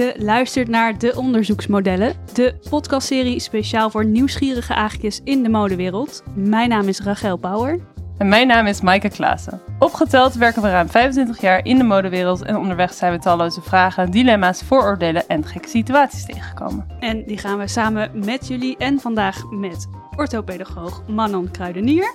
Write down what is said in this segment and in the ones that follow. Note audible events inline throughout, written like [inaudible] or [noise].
Je luistert naar De Onderzoeksmodellen, de podcastserie speciaal voor nieuwsgierige aagjes in de modewereld. Mijn naam is Rachel Bauer. En mijn naam is Maaike Klaassen. Opgeteld werken we ruim 25 jaar in de modewereld en onderweg zijn we talloze vragen, dilemma's, vooroordelen en gekke situaties tegengekomen. En die gaan we samen met jullie en vandaag met orthopedagoog Manon Kruidenier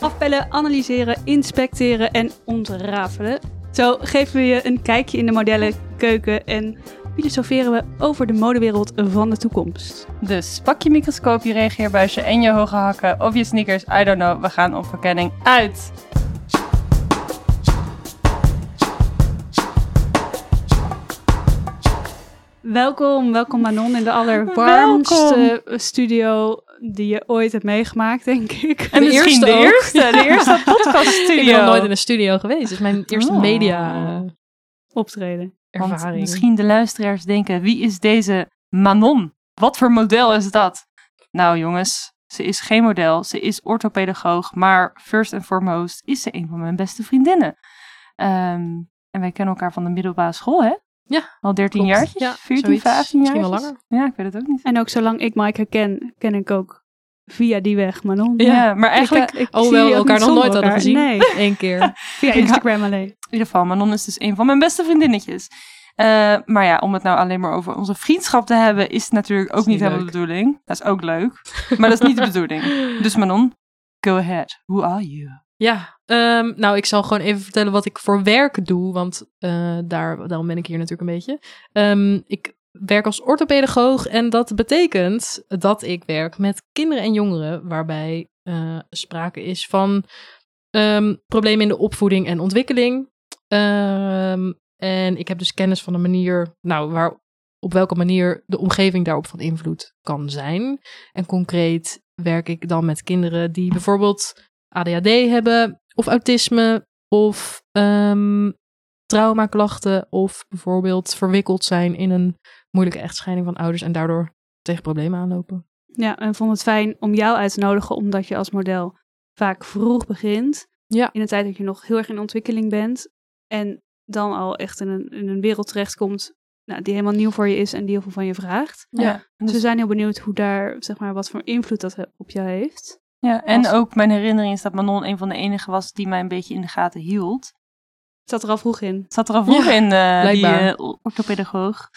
afpellen, analyseren, inspecteren en ontrafelen. Zo geven we je een kijkje in de modellenkeuken en filosoferen we over de modewereld van de toekomst. Dus pak je microscoop, je reageerbuisje en je hoge hakken of je sneakers, I don't know, we gaan op verkenning uit. Welkom, welkom Manon in de allerwarmste studio die je ooit hebt meegemaakt, denk ik. En De misschien eerste de eerste, de [laughs] eerste podcaststudio. Ik ben nog nooit in een studio geweest. Het is mijn eerste Oh. media eh, Want misschien de luisteraars denken, wie is deze Manon? Wat voor model is dat? Nou jongens, ze is geen model, ze is orthopedagoog, maar first and foremost is ze een van mijn beste vriendinnen. Ehm, en wij kennen elkaar van de middelbare school, hè? Ja, Al 13 klopt. jaartjes? Ja, 14, zoiets. 15 jaar? Misschien wel langer. Ja, ik weet het ook niet. En ook zolang ik Maaike ken, ken ik ook via die weg Manon. Ja, maar eigenlijk, Ik, ik Oh, zie wel, ook elkaar nog nooit hadden elkaar. gezien. Nee, Eén keer. [laughs] via Instagram alleen. in ieder geval, Manon is dus een van mijn beste vriendinnetjes. Eh, maar ja, om het nou alleen maar over onze vriendschap te hebben, is natuurlijk ook Is niet niet helemaal de bedoeling. Dat is ook leuk, maar dat is niet de bedoeling. [laughs] Dus Manon, go ahead. Who are you? Ja, ehm, nou, ik zal gewoon even vertellen wat ik voor werk doe, want eh, daar, daarom ben ik hier natuurlijk een beetje. Ehm, ik werk als orthopedagoog en dat betekent dat ik werk met kinderen en jongeren waarbij eh, sprake is van ehm, problemen in de opvoeding en ontwikkeling. Ehm, en ik heb dus kennis van de manier, nou, waar, op welke manier de omgeving daarop van invloed kan zijn. En concreet werk ik dan met kinderen die bijvoorbeeld ADHD hebben, of autisme, of ehm traumaklachten, of bijvoorbeeld verwikkeld zijn in een moeilijke echtscheiding van ouders en daardoor tegen problemen aanlopen. Ja, en vond het fijn om jou uit te nodigen, omdat je als model vaak vroeg begint. Ja. In een tijd dat je nog heel erg in ontwikkeling bent. En dan al echt in een, in een wereld terechtkomt nou, die helemaal nieuw voor je is en die heel veel van je vraagt. Ja, Dus we zijn heel benieuwd hoe daar, zeg maar, wat voor invloed dat op jou heeft. ja en Als- ook mijn herinnering is dat Manon een van de enigen was die mij een beetje in de gaten hield. Zat er al vroeg in. Zat er al vroeg Ja, in, eh die eh, orthopedagoog.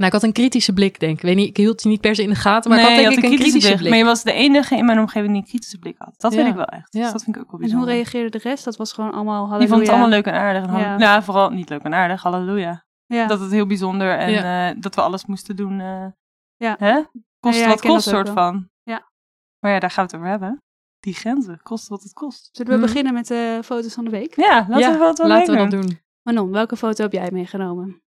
Nou, ik had een kritische blik, denk ik. Ik weet niet, ik hield je niet per se in de gaten, maar nee, ik had denk je ik een kritische blik. Maar je was de enige in mijn omgeving die een kritische blik had. Dat Ja. ik wel echt. Ja. Dus dat vind ik ook wel En hoe bijzonder. reageerde de rest? Dat was gewoon allemaal halleluja. Die vond het allemaal leuk en aardig. En Ja. ja. vooral niet leuk en aardig. Halleluja. Ja. Dat het heel bijzonder en Ja. eh, dat we alles moesten doen. eh, Ja. Hè? Kost Ja, ja, wat kost dat soort wel. van. Ja. Maar ja, daar gaan we het over hebben. Die grenzen. Kost wat het kost. Zullen we Hmm. beginnen met de foto's van de week? Ja, laten ja, we wat wel laten we dat doen. doen. Manon, welke foto heb jij meegenomen?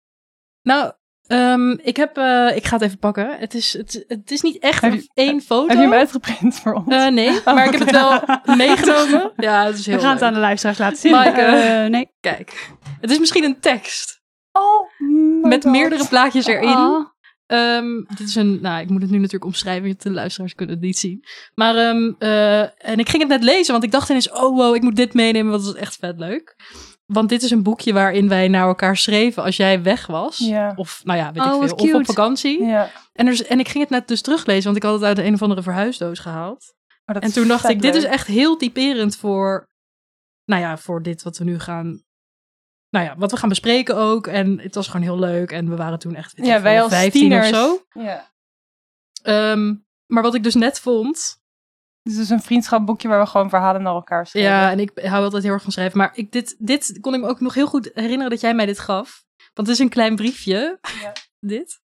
Nou, ehm, ik heb, eh, ik ga het even pakken. Het is, het, het is niet echt je- één foto. Heb je hem uitgeprint voor ons? Eh, nee, [laughs] maar ik heb het wel [laughs] meegenomen. Ja, het is heel we gaan het aan de luisteraars laten zien. Maaike. Eh, nee. Kijk, het is misschien een tekst oh, met God. meerdere plaatjes erin. Oh. Ehm, dit is een, nou, ik moet het nu natuurlijk omschrijven, de luisteraars kunnen het niet zien. Maar, ehm, eh, en ik ging het net lezen, want ik dacht ineens, oh wow, ik moet dit meenemen, want dat is echt vet leuk. Want dit is een boekje waarin wij naar elkaar schreven als jij weg was. Ja. Of, nou ja, weet Oh, ik wat veel. Of op vakantie. Ja. En, er, is- en ik ging het net dus teruglezen, want ik had het uit een of andere verhuisdoos gehaald. Oh, En toen dacht ik, dit is echt heel typerend voor, nou ja, voor dit wat we nu gaan, nou ja, wat we gaan bespreken ook. En het was gewoon heel leuk. En we waren toen echt, Ja, wij als 15 tieners. of zo. Ja. Ehm, maar wat ik dus net vond, Dit is dus een vriendschapboekje waar we gewoon verhalen naar elkaar schrijven. ja, en ik hou altijd heel erg van schrijven. Maar ik, dit, dit kon ik me ook nog heel goed herinneren dat jij mij dit gaf. Want het is een klein briefje, Ja. [laughs] dit.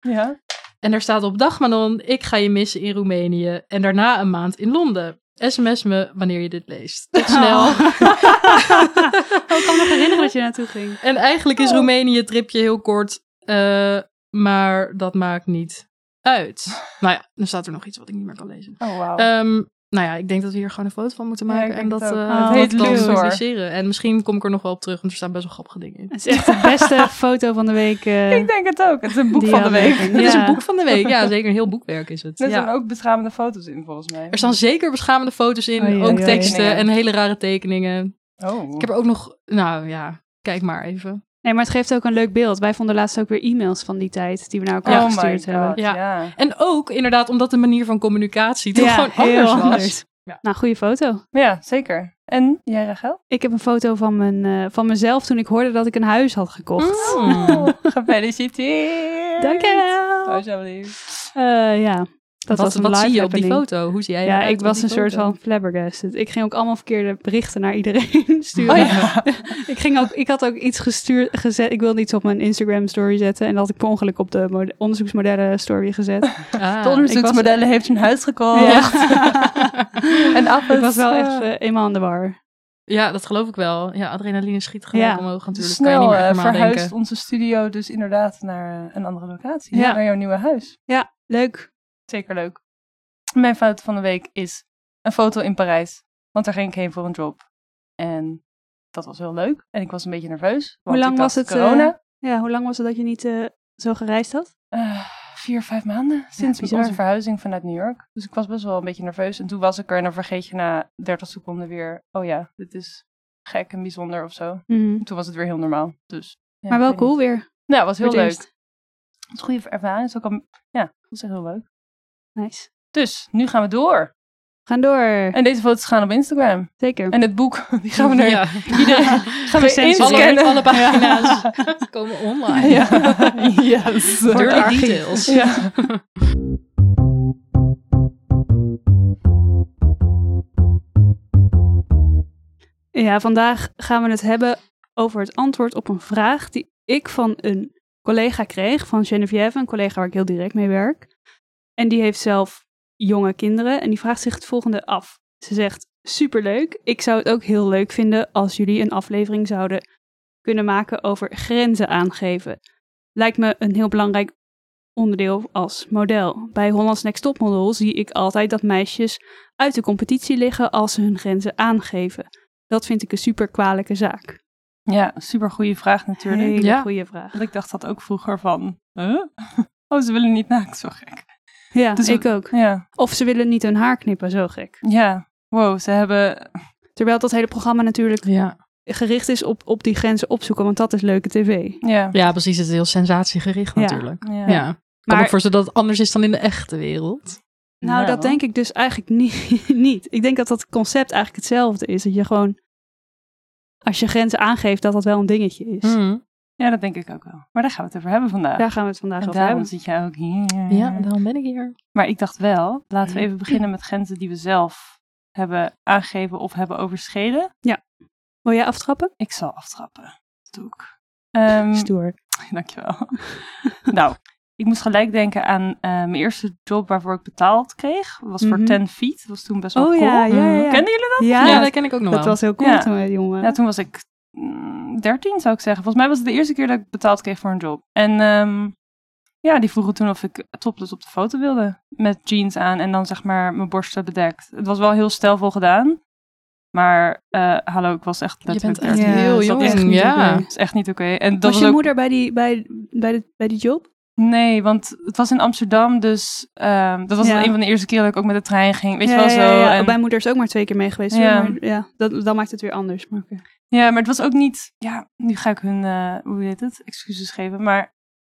Ja. En daar staat op, dag Manon, ik ga je missen in Roemenië en daarna een maand in Londen. SMS me wanneer je dit leest. Tot [laughs] snel. Oh. Oh, [laughs] ik kan me nog herinneren dat je naartoe ging. En eigenlijk is Oh. Roemenië tripje heel kort, eh, maar dat maakt niet uit. Nou ja, dan staat er nog iets wat ik niet meer kan lezen. Oh, wauw. Ehm, nou ja, ik denk dat we hier gewoon een foto van moeten maken en dat het dat het heet. En misschien kom ik er nog wel op terug, want er staan best wel grappige dingen in. Het is echt de beste [laughs] foto van de week. eh, ik denk het ook. Het is een boek van de week. Het is Ja. een boek van de week. Ja, [laughs] zeker een heel boekwerk is het. Er Ja. staan ook beschamende foto's in, volgens mij. Er staan zeker beschamende foto's in, ook teksten en hele rare tekeningen. Oh. Ik heb er ook nog, nou ja, kijk maar even. Nee, maar het geeft ook een leuk beeld. Wij vonden laatst ook weer e-mails van die tijd die we naar elkaar oh my gestuurd god, hebben. Ja. ja. En ook inderdaad omdat de manier van communicatie toch Ja, gewoon heel anders was. anders. Ja. Nou, goede foto. Ja, zeker. En jij, Rachel? Ik heb een foto van, mijn, eh, van mezelf toen ik hoorde dat ik een huis had gekocht. Mm. Gefeliciteerd. Dankjewel. Alsjeblieft. Eh, ja, dat wat was een wat live zie je op die foto? Hoe zie jij Ja, ik was een soort van flabbergasted. Ik ging ook allemaal verkeerde berichten naar iedereen [laughs] sturen. Oh ja. [laughs] ik, ging ook, ik had ook iets gestuurd, gezet. Ik wilde iets op mijn Instagram story zetten. En dat had ik per ongeluk op de mode- onderzoeksmodellen story gezet. Ah, De onderzoeksmodellen heeft een huis gekocht. Ja. [laughs] En af ik was wel echt eh, eenmaal aan de war. Ja, dat geloof ik wel. Ja, adrenaline schiet gelijk Ja. omhoog natuurlijk. kan je Snel niet meer eh, verhuist denken. onze studio dus inderdaad naar eh, een andere locatie. Ja. Naar jouw nieuwe huis. Ja, leuk. Zeker leuk. Mijn fout van de week is een foto in Parijs. Want daar ging ik heen voor een job. En dat was heel leuk. En ik was een beetje nerveus. want lang was het, Corona. Ja, hoe lang was het dat je niet eh, zo gereisd had? Eh, vier, vijf maanden sinds onze verhuizing vanuit New York. Dus ik was best wel een beetje nerveus. En toen was ik er en dan vergeet je na 30 seconden weer... Oh ja, dit is gek en bijzonder of zo. Mhm. En toen was het weer heel normaal. Dus, ja, maar wel cool niet. weer. Ja, het was heel leuk. Het was een goede ervaring. Het is ook al, ja, dat is echt heel leuk. Nice. Dus, nu gaan we door. Gaan door. En deze foto's gaan op Instagram. Zeker. En het boek, [laughs] die gaan we nu Ja. iedereen [laughs] gaan we inscannen. Alle, alle pagina's [laughs] komen online. Ja. yes. Voor de details. Ja. Ja, vandaag gaan we het hebben over het antwoord op een vraag die ik van een collega kreeg, van Geneviève, een collega waar ik heel direct mee werk. En die heeft zelf jonge kinderen en die vraagt zich het volgende af. Ze zegt, superleuk, ik zou het ook heel leuk vinden als jullie een aflevering zouden kunnen maken over grenzen aangeven. Lijkt me een heel belangrijk onderdeel als model. Bij Hollands Next Top Model zie ik altijd dat meisjes uit de competitie liggen als ze hun grenzen aangeven. Dat vind ik een super kwalijke zaak. ja, super goede vraag natuurlijk. Hele Ja. goede vraag. Want ik dacht dat ook vroeger van, huh? [laughs] Oh, ze willen niet naakt, zo gek. Ja, Dus- ik ook. Ja, Of ze willen niet hun haar knippen, zo gek. ja. Wow, ze hebben, Terwijl dat hele programma natuurlijk Ja. gericht is op, op die grenzen opzoeken, want dat is leuke tv. ja. ja, precies. Het is heel sensatiegericht natuurlijk. Ja. Ja. Ik kan Maar- me voorstellen dat het anders is dan in de echte wereld. Nou, Nou. dat denk ik dus eigenlijk [laughs] niet, niet. Ik denk dat dat concept eigenlijk hetzelfde is. Dat je gewoon, als je grenzen aangeeft, dat dat wel een dingetje is. Mm. Ja, dat denk ik ook wel. Maar daar gaan we het over hebben vandaag. Daar gaan we het vandaag en over daarom hebben. zit jij ook hier. Ja, daarom ben ik hier. Maar ik dacht wel, laten we even beginnen met grenzen die we zelf hebben aangegeven of hebben overschreden. Wil jij aftrappen? Ik zal aftrappen. Dat doe ik. Ehm, Stoer. [laughs] dankjewel. [laughs] nou, ik moest gelijk denken aan eh, mijn eerste job waarvoor ik betaald kreeg. Dat was voor Mhm. 10 feet. Dat was toen best wel Oh cool. ja, ja, ja. ja. Kennen jullie dat? Ja, Ja, dat ken ik ook nog dat wel. was heel cool Ja. toen jongen. Ja, toen was ik 13 zou ik zeggen. Volgens mij was het de eerste keer dat ik betaald kreeg voor een job. En ehm, ja, die vroegen toen of ik topless op de foto wilde. Met jeans aan en dan zeg maar mijn borsten bedekt. Het was wel heel stijlvol gedaan. Maar eh, hallo, ik was echt Je bent letterlijk echt 13. heel dat jong. is echt niet ja. Dat is echt niet oké. En dat was was je ook... moeder bij die, bij, bij, de, bij die job? Nee, want het was in Amsterdam, dus ehm, dat was Ja. een van de eerste keer dat ik ook met de trein ging. Weet je ja, wel ja, zo. ja. En- Mijn moeder is ook maar twee keer mee geweest. Ja. Ja, maar, ja dat, dan maakt het weer anders. Maar oké. Ja, maar het was ook niet. Ja, nu ga ik hun, eh, hoe heet het, excuses geven. Maar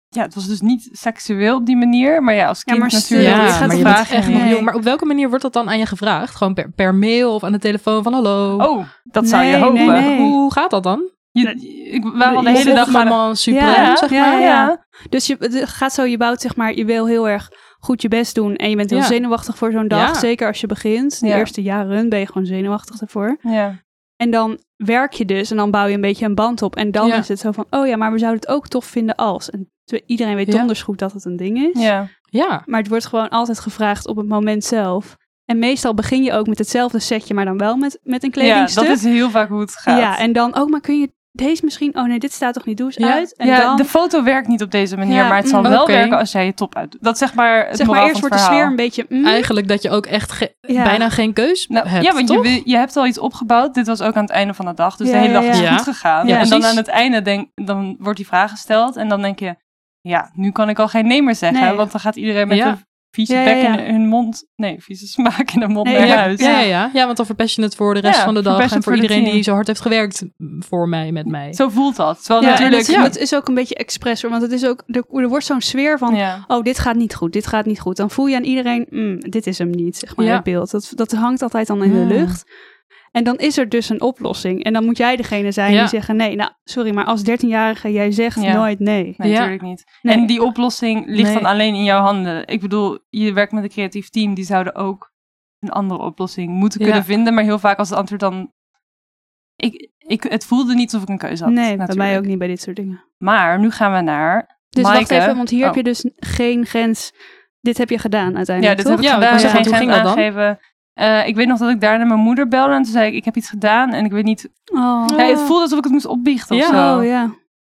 ja, het was dus niet seksueel op die manier. Maar ja, als Ja, kind maar stil, natuurlijk. Ja, gaat maar je bent echt nog jong. Maar op welke manier wordt dat dan aan je gevraagd? Gewoon per, per mail of aan de telefoon van hallo? Oh, dat zou je hopen. nee, nee. Hoe gaat dat dan? Je, ik, we waren al de hele dag mama supreme, Ja, zeg ja, maar. ja. Dus je het gaat zo, je bouwt zeg maar, je wil heel erg goed je best doen. En je bent heel Ja. zenuwachtig voor zo'n dag. Ja. Zeker als je begint. De Ja. eerste jaren ben je gewoon zenuwachtig ervoor. Ja. En dan werk je dus en dan bouw je een beetje een band op. En dan Ja. is het zo van, oh ja, maar we zouden het ook tof vinden als. En iedereen weet Ja. donders goed dat het een ding is. ja. Ja. Maar het wordt gewoon altijd gevraagd op het moment zelf. En meestal begin je ook met hetzelfde setje, maar dan wel met, met een ja, kledingstuk. dat is heel vaak hoe het gaat. Ja, en dan ook, maar kun je deze misschien... Oh nee, dit staat toch niet, doe eens Ja. uit. En ja, dan, de foto werkt niet op deze manier, Ja, maar het zal mm, wel werken als jij je top uitdoet. Dat zeg maar het zeg maar, eerst wordt het de sfeer een beetje... mm, Eigenlijk dat je ook echt ge- Ja. bijna geen keus Nou, hebt, ja, want je, toch? je hebt al iets opgebouwd. Dit was ook aan het einde van de dag. Dus Ja, de hele ja, dag is goed gegaan. Ja, en dan aan het einde denk, dan wordt die vraag gesteld. En dan denk je, ja, nu kan ik al geen nee meer zeggen. Nee. Want dan gaat iedereen met Ja. de vieze Ja, bek in hun mond, nee, vieze smaak in de mond Nee, naar ja, huis. Ja, ja, ja. ja, want dan verpest je het voor de rest van de dag. En voor voor de iedereen die zo hard heeft gewerkt mm, voor mij, met mij. Zo voelt dat. Terwijl Ja, natuurlijk... het, is ook een beetje expres hoor, want het is ook, er, er wordt zo'n sfeer van, oh, dit gaat niet goed, dit gaat niet goed. Dan voel je aan iedereen, mm, dit is hem niet, zeg maar, het beeld. Dat, dat hangt altijd dan in de Mm. lucht. En dan is er dus een oplossing. En dan moet jij degene zijn Ja. die zeggen, nee, nou, sorry, maar als 13-jarige, jij zegt Ja. nooit nee. Nee, Ja. natuurlijk niet. Nee. En die oplossing ligt Nee. dan alleen in jouw handen. Ik bedoel, je werkt met een creatief team, die zouden ook een andere oplossing moeten Ja. kunnen vinden. Maar heel vaak als het antwoord dan... Ik, ik, het voelde niet alsof ik een keuze had. nee, bij natuurlijk. mij ook niet bij dit soort dingen. Maar nu gaan we naar... Dus wacht even, want hier heb Oh. je dus geen grens. Dit heb je gedaan Ja, uiteindelijk, dit toch? heb ik Ja, gedaan. hoe ging dat dan? Eh, ik weet nog dat ik daarna mijn moeder belde en toen zei ik, ik heb iets gedaan en ik weet niet... Oh, Ja, het voelde alsof ik het moest opbiechten of Ja. zo. oh ja.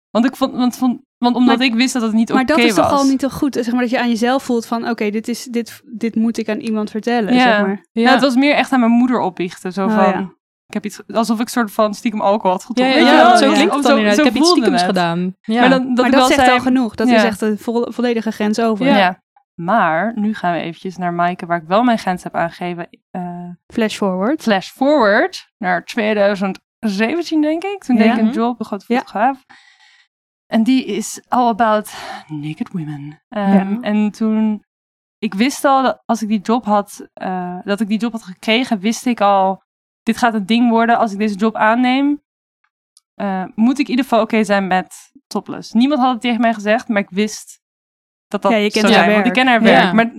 Want, ik vond, want, vond, want omdat Maar- ik wist dat het niet oké Maar was. dat is toch al niet zo goed? Zeg maar dat je aan jezelf voelt van, oké, dit, is, dit, dit moet ik aan iemand vertellen, Ja. zeg maar. Ja. het was meer echt aan mijn moeder opbiechten. Zo Oh, van, ja. ik heb iets, alsof ik soort van stiekem alcohol had getrokken. ja, Weet je ja, wel? zo klinkt het dan Zo- inderdaad. zo ik heb iets stiekems het. gedaan. Ja. Maar dan, dat maar wel zegt zei, al genoeg. Dat Ja. is echt een vo- volledige grens over. Ja. Maar nu gaan we eventjes naar Maaike, waar ik wel mijn grens heb aangegeven. Eh, Flash forward. flash forward naar 2017, denk ik. Toen Ja. deed ik een job, een grote Ja. fotograaf. En die is all about naked women. Ehm, Ja. En toen, ik wist al dat als ik die job had, eh, dat ik die job had gekregen, wist ik al, dit gaat een ding worden als ik deze job aanneem. eh, moet ik in ieder geval oké zijn met topless. Niemand had het tegen mij gezegd, maar ik wist dat dat Ja, je kent haar zijn. Want ik werk. ken haar Ja. werk. Maar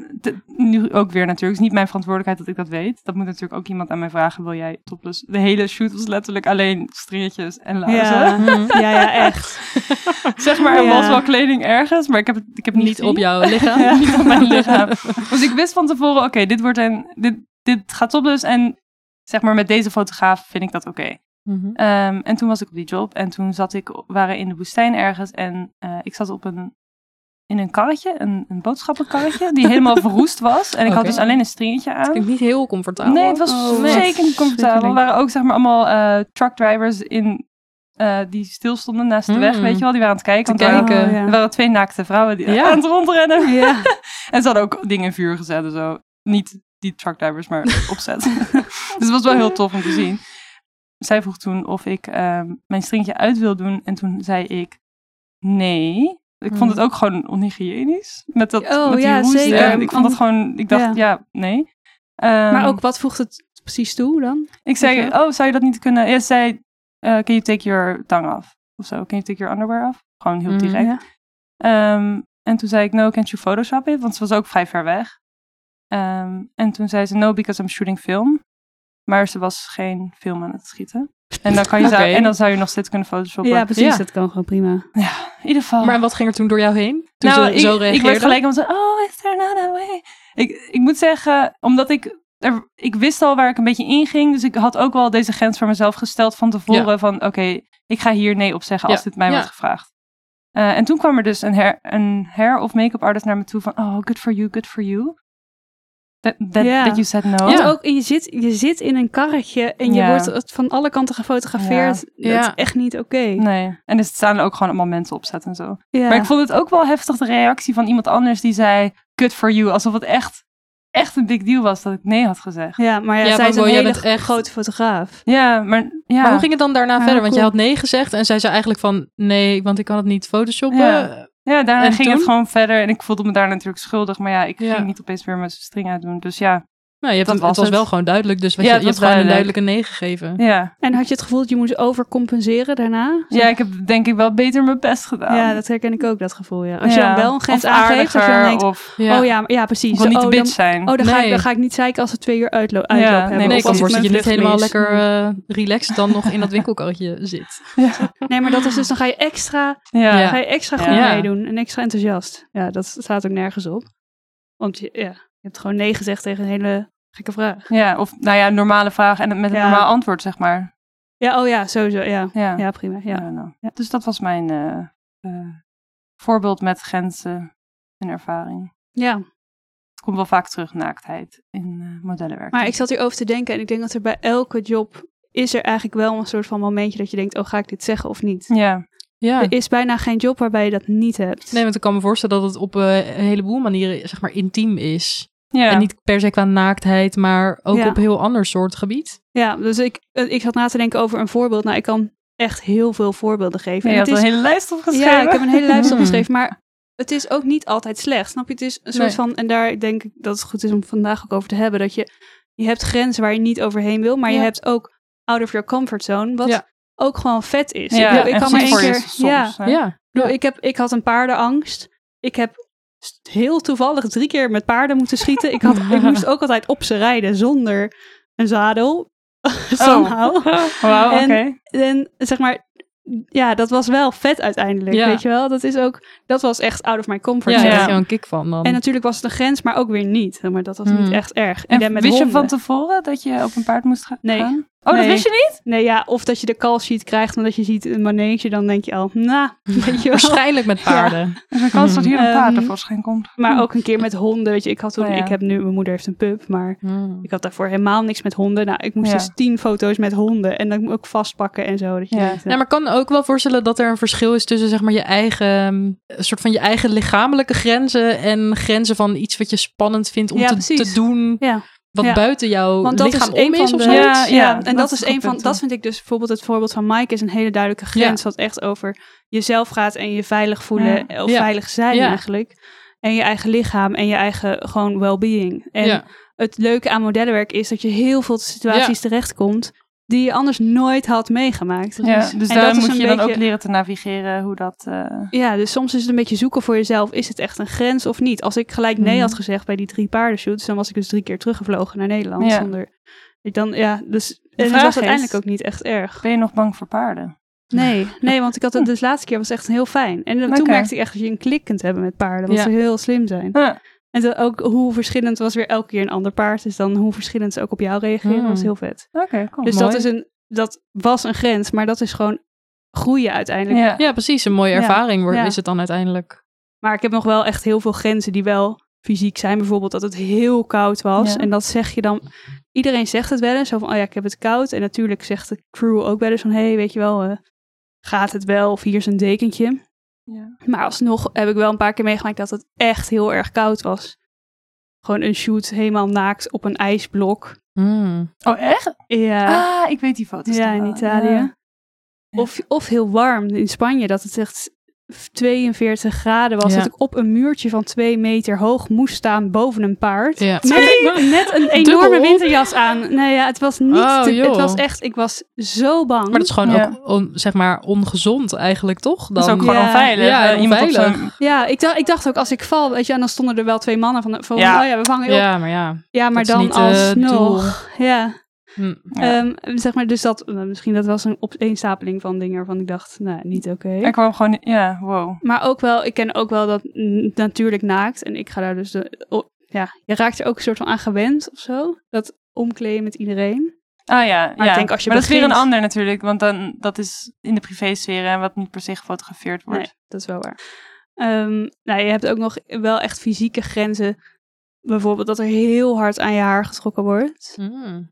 nu ook weer natuurlijk. Het is niet mijn verantwoordelijkheid dat ik dat weet. Dat moet natuurlijk ook iemand aan mij vragen. Wil jij topless? De hele shoot was letterlijk alleen stringetjes en laarzen. Ja. [laughs] Mhm. ja, ja, echt. [laughs] Zeg maar, er Ja. was wel kleding ergens, maar ik heb het, ik heb het niet, Niet op jouw lichaam. [laughs] Niet op mijn lichaam. Dus ik wist van tevoren, oké, dit wordt een, dit, dit gaat topless. En zeg maar, met deze fotograaf vind ik dat oké. Mhm. Ehm, en toen was ik op die job en toen zat ik, we waren in de woestijn ergens en eh, ik zat op een, in een karretje, een, een boodschappenkarretje, die helemaal [laughs] verroest was. En ik had dus alleen een stringetje aan. Klinkt niet heel comfortabel. Nee, het was Oh, nee. zeker niet comfortabel. Er waren ook zeg maar allemaal eh, truckdrivers in, eh, die stilstonden naast de weg, Mm. weet je wel. Die waren aan het kijken. Te want er waren- kijken. Oh, ja. Er waren twee naakte vrouwen die Ja. aan het rondrennen. Ja. [laughs] En ze hadden ook dingen in vuur gezet en zo. Niet die truckdrivers, maar [laughs] opzet. dus het was wel heel tof om te zien. Zij vroeg toen of ik ehm, mijn stringetje uit wil doen. En toen zei ik nee. Ik vond het ook gewoon onhygiënisch. Met, dat, Oh, met die ja, roest. zeker. En ik vond het gewoon... Ik dacht, Ja. ja, nee. Ehm, Maar ook, wat voegt het precies toe dan? Ik zei, oh, zou je dat niet kunnen... Ja, ze zei, eh, can you take your tang off? Of zo, can you take your underwear off? Gewoon heel Mm, direct. Ja. Ehm, en toen zei ik, no, can't you Photoshop it? Want ze was ook vrij ver weg. Ehm, en toen zei ze, no, because I'm shooting film. Maar ze was geen film aan het schieten. En dan, kan je zou, en dan zou je nog steeds kunnen photoshoppen. Ja, precies. Ja. Dat kan gewoon prima. In ieder geval. Maar wat ging er toen door jou heen? Toen nou, ze ik, zo ik reageerde? werd gelijk om zo, oh, is there another way? Ik, ik moet zeggen, omdat ik, er, ik wist al waar ik een beetje in ging. Dus ik had ook wel deze grens voor mezelf gesteld van tevoren. Van, oké, ik ga hier nee op zeggen als Ja. dit mij Ja. wordt gevraagd. Eh, en toen kwam er dus een hair, een hair of make-up artist naar me toe van, oh, good for you, good for you. That, that, that you said no. Want ook, je zit, je zit in een karretje en je wordt van alle kanten gefotografeerd. Dat is echt niet oké. Nee. En er staan ook gewoon allemaal mensen op set en zo. Maar ik vond het ook wel heftig, de reactie van iemand anders die zei, good for you. Alsof het echt, echt een big deal was dat ik nee had gezegd. ja, maar ja, Ja, zij is een jij hele bent echt- grote fotograaf. Ja, maar ja. Maar hoe ging het dan daarna Ja, verder? Want cool. je had nee gezegd en zij zei eigenlijk van nee, want ik kan het niet photoshoppen. Ja. Ja, daarna En ging toen? het gewoon verder. En ik voelde me daar natuurlijk schuldig. Maar ja, ik Ja. ging niet opeens weer mijn string uitdoen. Dus ja, Nou, je hebt, Dat het, het was was het. wel gewoon duidelijk, dus wat Ja, je, je was hebt gewoon een duidelijk. duidelijke nee gegeven. ja. En had je het gevoel dat je moest overcompenseren daarna? ja, ik heb denk ik wel beter mijn best gedaan. Ja, dat herken ik ook, dat gevoel. Ja. Als je Ja. dan wel een grens Of aangeeft, je dan aardiger, denkt, Of Ja. oh ja, ja, precies. wil niet oh, dan, bitch zijn. oh, dan, ga ik, Nee. dan ga ik niet zeiken als het twee uur uitlo uitloop nee, hebben. Nee, of kan als ik je niet helemaal mis. lekker eh, relaxed dan nog in dat winkelkarretje zit. [laughs] ja. Nee, maar dat is dus, dan ga je extra, Ja. Ja. ga je extra goed Ja. meedoen en extra enthousiast. Ja, dat staat ook nergens op. Want je, ja, je hebt gewoon nee gezegd tegen een hele gekke vraag. Ja, of nou ja, een normale vraag en met een Ja. normaal antwoord, zeg maar. Ja, oh ja, sowieso, ja. Ja, Ja, prima, ja. Ja, nou. Ja. Dus dat was mijn eh, eh, voorbeeld met grenzen en ervaring. Ja, Het komt wel vaak terug, naaktheid in eh, modellenwerk. maar ik zat hierover te denken en ik denk dat er bij elke job is er eigenlijk wel een soort van momentje dat je denkt, oh, ga ik dit zeggen of niet? Ja, Ja. Er is bijna geen job waarbij je dat niet hebt. Nee, want ik kan me voorstellen dat het op eh, een heleboel manieren zeg maar intiem is. Ja. En niet per se qua naaktheid, maar ook Ja. op een heel ander soort gebied. Ja, dus ik, eh, ik zat na te denken over een voorbeeld. Nou, ik kan echt heel veel voorbeelden geven. je En had het een hele lijst opgeschreven. ja, ik heb een hele [laughs] lijst opgeschreven, maar het is ook niet altijd slecht. Snap je? Het is een soort Nee. van, en daar denk ik dat het goed is om vandaag ook over te hebben, dat je, je hebt grenzen waar je niet overheen wil, maar je Ja. hebt ook out of your comfort zone, wat Ja. Ook gewoon vet is. Ja, ik, bedoel, ik en kan maar één keer, soms, ja, hè? Ja. Ik bedoel, ik, heb, ik had een paardenangst. Ik heb heel toevallig drie keer met paarden moeten schieten. Ik, had, ik [laughs] moest ook altijd op ze rijden zonder een zadel. [laughs] Somehow. [laughs] Wauw, oké. En- En zeg maar, ja, dat was wel vet uiteindelijk. Ja. Weet je wel? Dat is ook, dat was echt out of my comfort Ja, zone. daar Ja. je wel een kick van dan. En natuurlijk was het een grens, maar ook weer niet. Maar dat was Hmm. niet echt erg. En met wist je van tevoren dat je op een paard moest ga- Nee. Oh, dat wist je niet? Nee, ja, of dat je de call sheet krijgt omdat je ziet een manege, dan denk je al, nou, [laughs] weet je wel. Waarschijnlijk met paarden. [laughs] Er is een kans dat hier een paard Ehm, tevoorschijn komt. Maar ook een keer met honden, weet je. Ik had toen, Oh, ja. ik heb nu, mijn moeder heeft een pup, maar Hmm. ik had daarvoor helemaal niks met honden. Nou, ik moest Ja. dus tien foto's met honden en dan ook vastpakken en zo. Dat je Ja. denkt, eh, Ja, maar ik kan ook wel voorstellen dat er een verschil is tussen zeg maar je eigen, een soort van je eigen lichamelijke grenzen en grenzen van iets wat je spannend vindt om Ja, te, te doen ja. Wat Ja. buiten jouw Want dat lichaam is een om is van of de, zo. Ja, ja, en dat dat, is een van, dat vind ik dus bijvoorbeeld het voorbeeld van Mike is een hele duidelijke grens, Ja. wat echt over jezelf gaat en je veilig voelen Ja. of Ja. veilig zijn Ja. eigenlijk. En je eigen lichaam en je eigen gewoon well-being. En ja. het leuke aan modellenwerk is dat je heel veel situaties terechtkomt die je anders nooit had meegemaakt. Ja, dus En daar moet je dan ook leren te navigeren hoe dat... eh, Ja, dus soms is het een beetje zoeken voor jezelf. Is het echt een grens of niet? Als ik gelijk nee Mhm. had gezegd bij die drie paardenshoots, dan was ik dus drie keer teruggevlogen naar Nederland. Ja. Zonder, ik dan, ja, dus en het was uiteindelijk ook niet echt erg. Ben je nog bang voor paarden? Nee, [laughs] nee, want ik had het dus de laatste keer was echt heel fijn. En dan- toen merkte ik echt dat je een klik kunt hebben met paarden, wat Ja. ze heel slim zijn. Ja. En dat ook hoe verschillend was weer elke keer een ander paard. Dus dan hoe verschillend ze ook op jou reageren, Hmm. was heel vet. Oké, cool. dus mooi. dat, is een, dat was een grens, maar dat is gewoon groeien uiteindelijk. Ja. ja, precies. Een mooie Ja. ervaring wordt, Ja. is het dan uiteindelijk. Maar ik heb nog wel echt heel veel grenzen die wel fysiek zijn. Bijvoorbeeld dat het heel koud was. Ja. En dat zeg je dan... Iedereen zegt het wel eens. Zo van, oh ja, ik heb het koud. En natuurlijk zegt de crew ook wel eens van... Hé, hey, weet je wel, eh, gaat het wel? Of hier is een dekentje. Ja. Maar alsnog heb ik wel een paar keer meegemaakt dat het echt heel erg koud was. Gewoon een shoot helemaal naakt op een ijsblok. Hmm. Oh, echt? Ja, Ah, ik weet die foto's ja in. Italië. Ja. Of, of heel warm in Spanje, dat het echt 42 graden was. Ja. Dat ik op een muurtje van twee meter hoog moest staan boven een paard. Ja. Met net een [laughs] enorme Dubbel? winterjas aan. Nee, ja, het was niet. Oh, te- joh. het was echt. Ik was zo bang. Maar dat is gewoon Ja. ook on- zeg maar ongezond eigenlijk, toch? Dan, Dat is ook gewoon Ja. onveilig. Ja, Eh, iemand op onveilig. Ja, ik dacht, ik dacht ook als ik val, weet je, en dan stonden er wel twee mannen van, van Ja. oh ja, we vangen je op. Ja, maar ja. Ja, maar dan niet, eh, alsnog. Ja, Hm. Ja. Ehm, zeg maar, dus dat, eh, misschien dat was een opeenstapeling van dingen waarvan ik dacht, nou, niet oké. Er kwam gewoon... Ja, wow. Maar ook wel, ik ken ook wel dat mm, natuurlijk naakt. En ik ga daar dus, de, ja, je raakt er ook een soort van aan gewend of zo. Dat omkleden met iedereen. Ah ja, Maar ja. ik denk als je maar dat is weer een ander natuurlijk, want dan, dat is in de privésfeer en wat niet per se gefotografeerd wordt. Nee, dat is wel waar. Ehm, nou, je hebt ook nog wel echt fysieke grenzen. Bijvoorbeeld dat er heel hard aan je haar getrokken wordt. Hmm.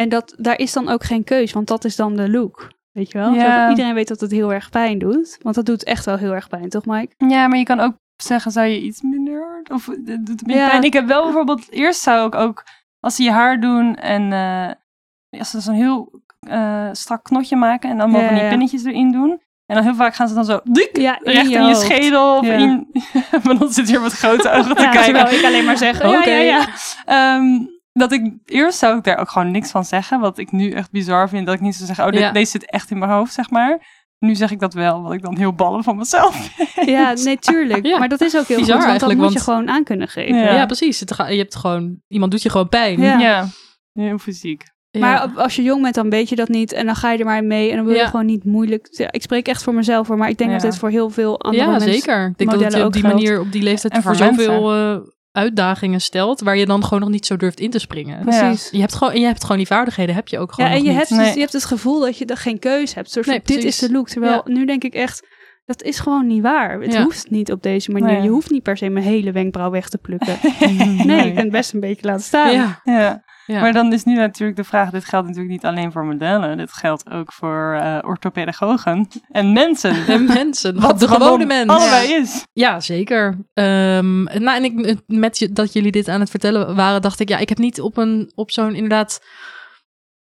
En dat, daar is dan ook geen keus, want dat is dan de look. Weet je wel? Ja. Iedereen weet dat het heel erg pijn doet. Want dat doet echt wel heel erg pijn, toch Mike? Ja, maar je kan ook zeggen, zou je iets minder hard? Of eh, doet het minder Ja. pijn? Ik heb wel bijvoorbeeld, eerst zou ik ook, als ze je haar doen en eh, als ze zo'n heel eh, strak knotje maken en dan Ja, van die ja. pinnetjes erin doen. En dan heel vaak gaan ze dan zo dik, Ja, recht in je, schedel. Of Ja. in, [laughs] maar dan zit je hier met grote [laughs] ogen te Ja, kijken. terwijl ik alleen maar zeg, Oké. ja, ja, ja. Ehm, dat ik eerst zou ik daar ook gewoon niks van zeggen. Wat ik nu echt bizar vind. Dat ik niet zou zeggen, oh, dit, Ja. deze zit echt in mijn hoofd, zeg maar. Nu zeg ik dat wel, wat ik dan heel ballen van mezelf [laughs] vind. Ja, nee, tuurlijk. Ja. Maar dat is ook heel Bizar goed, want dat moet je gewoon aan kunnen geven. Ja. Ja. precies. Het ga- je hebt gewoon, iemand doet je gewoon pijn. Ja. Ja, heel fysiek. Ja. Maar als je jong bent, dan weet je dat niet. En dan ga je er maar mee. En dan wil je Ja. gewoon niet moeilijk... Ja, ik spreek echt voor mezelf hoor. Maar ik denk Ja. dat dit voor heel veel andere ja, mensen... zeker. Ik denk dat het op die geldt. manier, op die leeftijd En voor voor zoveel eh, uitdagingen stelt, waar je dan gewoon nog niet zo durft in te springen. Precies. Je hebt gewoon, en je hebt gewoon die vaardigheden, heb je ook gewoon Ja, en nog je niet. hebt, dus, je hebt het gevoel dat je er geen keuze hebt. Soort van, dit is de look. Terwijl nu denk ik echt, dat is gewoon niet waar. Het Ja. hoeft niet op deze manier. Nee. Je hoeft niet per se mijn hele wenkbrauw weg te plukken. [laughs] Nee, je kunt best een beetje laten staan. Ja. Ja. Maar dan is nu natuurlijk de vraag, dit geldt natuurlijk niet alleen voor modellen, dit geldt ook voor eh orthopedagogen [laughs] en mensen. [laughs] de mensen, Wat de gewone mens. Allebei is. Ja, zeker. Ehm, nou, en ik, met je, dat jullie dit aan het vertellen waren, dacht ik, ja, ik heb niet op, een, op zo'n inderdaad,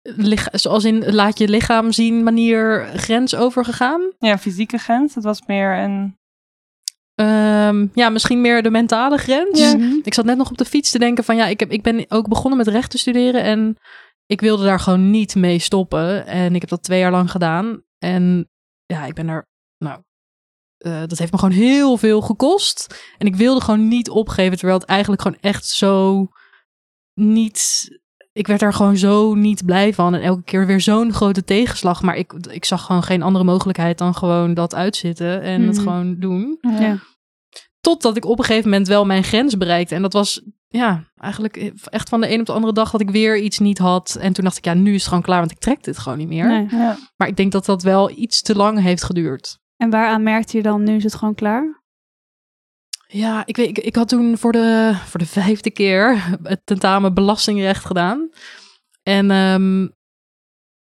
lich- zoals in laat je lichaam zien manier grens overgegaan. Ja, fysieke grens, het was meer een... Ehm, ja, misschien meer de mentale grens. Ja. Mhm. Ik zat net nog op de fiets te denken van, ja, ik, heb, ik ben ook begonnen met recht te studeren en ik wilde daar gewoon niet mee stoppen. En ik heb dat twee jaar lang gedaan. En ja, ik ben er, nou, eh, dat heeft me gewoon heel veel gekost. En ik wilde gewoon niet opgeven, terwijl het eigenlijk gewoon echt zo niet. Ik werd daar gewoon zo niet blij van. En elke keer weer zo'n grote tegenslag. Maar ik, ik zag gewoon geen andere mogelijkheid dan gewoon dat uitzitten en het Mhm. gewoon doen. Ja. Totdat ik op een gegeven moment wel mijn grens bereikte. En dat was ja, eigenlijk echt van de een op de andere dag dat ik weer iets niet had. En toen dacht ik, ja, nu is het gewoon klaar, want ik trek dit gewoon niet meer. Nee. Ja. Maar ik denk dat dat wel iets te lang heeft geduurd. En waaraan merkte je dan, nu is het gewoon klaar? Ja, ik, weet, ik, ik had toen voor de, voor de [laughs] vijfde keer het tentamen belastingrecht gedaan. En ehm,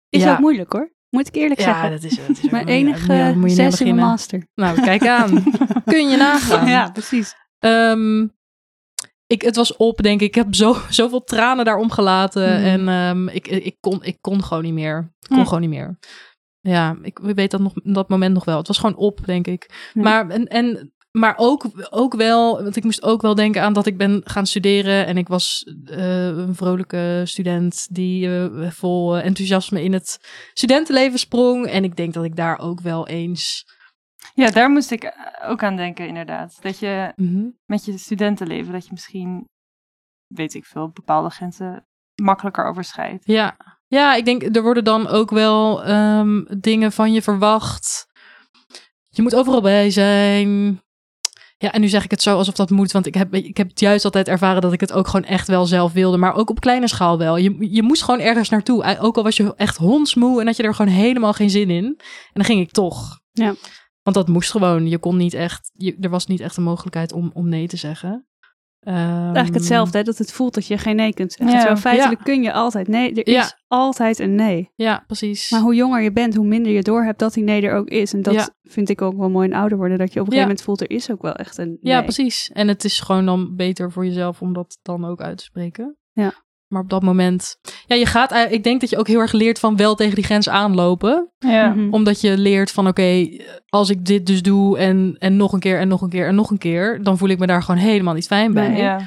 Is Ja. ook moeilijk hoor. Moet ik eerlijk ja, zeggen. dat is, dat is [laughs] Mijn enige zes in mijn master. Nou, kijk [laughs] aan. Kun je nagaan. Ja, precies. Ehm, ik, het was op, denk ik. Ik heb zo, zoveel tranen daarom gelaten. Mhm. En ehm, ik, ik, kon, ik kon gewoon niet meer. Ik kon gewoon niet meer. Ja, ik weet dat nog dat moment nog wel. Het was gewoon op, denk ik. Ja. Maar, en, en, maar ook, ook wel, want ik moest ook wel denken aan dat ik ben gaan studeren. En ik was eh, een vrolijke student die eh, vol eh, enthousiasme in het studentenleven sprong. En ik denk dat ik daar ook wel eens... ja, daar moest ik ook aan denken inderdaad. Dat je Mhm. met je studentenleven, dat je misschien, weet ik veel, bepaalde grenzen makkelijker overschrijdt. Ja. ja, ik denk er worden dan ook wel ehm, dingen van je verwacht. Je moet overal bij zijn. Ja, en nu zeg ik het zo alsof dat moet, want ik heb, ik heb het juist altijd ervaren dat ik het ook gewoon echt wel zelf wilde, maar ook op kleine schaal wel. Je, je moest gewoon ergens naartoe, Eh, ook al was je echt hondsmoe en had je er gewoon helemaal geen zin in. En dan ging ik toch. Ja. Want dat moest gewoon. Je kon niet echt, je, er was niet echt een mogelijkheid om, om nee te zeggen. Eigenlijk Ehm, hetzelfde, hè, dat het voelt dat je geen nee kunt zeggen. Ja. Terwijl feitelijk kun je altijd nee. Er Ja. is altijd een nee. Ja, precies. Maar hoe jonger je bent, hoe minder je doorhebt dat die nee er ook is. En dat vind ik ook wel mooi in ouder worden. Dat je op een gegeven moment voelt, er is ook wel echt een nee. Ja, precies. En het is gewoon dan beter voor jezelf om dat dan ook uit te spreken. Ja. Maar op dat moment, ja, je gaat, ei- ik denk dat je ook heel erg leert van wel tegen die grens aanlopen. Ja. Mhm. Omdat je leert van, oké, als ik dit dus doe en, en nog een keer en nog een keer en nog een keer, dan voel ik me daar gewoon helemaal niet fijn bij. Nee. Ja.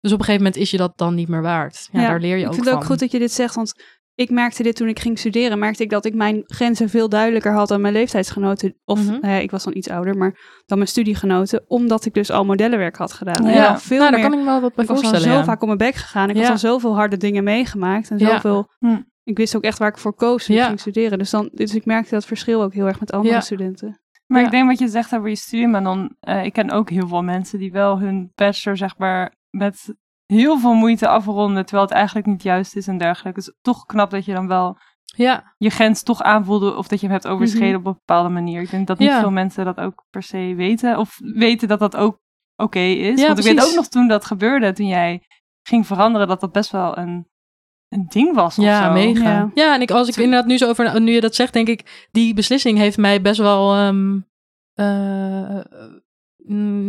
Dus op een gegeven moment is je dat dan niet meer waard. Ja, daar leer je ik ook vind van. het ook goed dat je dit zegt, want ik merkte dit toen ik ging studeren. Merkte ik dat ik mijn grenzen veel duidelijker had dan mijn leeftijdsgenoten. Of, nou ja, ik was dan iets ouder, maar dan mijn studiegenoten. Omdat ik dus al modellenwerk had gedaan. Ja. Dan veel nou, daar meer, kan ik wel wat bij ik was dan voorstellen. zo ja. vaak op mijn bek gegaan. Ik Ja. had dan zoveel harde dingen meegemaakt. En zoveel... Hm. Ik wist ook echt waar ik voor koos toen ik ging studeren. Dus, dan, dus ik merkte dat verschil ook heel erg met andere studenten. Maar ik denk wat je zegt over je studie, maar dan, eh, ik ken ook heel veel mensen die wel hun bachelor, zeg maar, met heel veel moeite afronden, terwijl het eigenlijk niet juist is en dergelijke. Dus toch knap dat je dan wel Ja, je grens toch aanvoelde of dat je hem hebt overschreden op een bepaalde manier. Ik denk dat niet Mhm. Ja. veel mensen dat ook per se weten of weten dat dat ook oké is. Ja, Want ik weet ook nog toen dat gebeurde, toen jij ging veranderen, dat dat best wel een, een ding was of ja, zo. mega. Ja. Ja. en ik, als ik inderdaad nu zo over, nu je dat zegt, denk ik, die beslissing heeft mij best wel, ehm, eh, mm,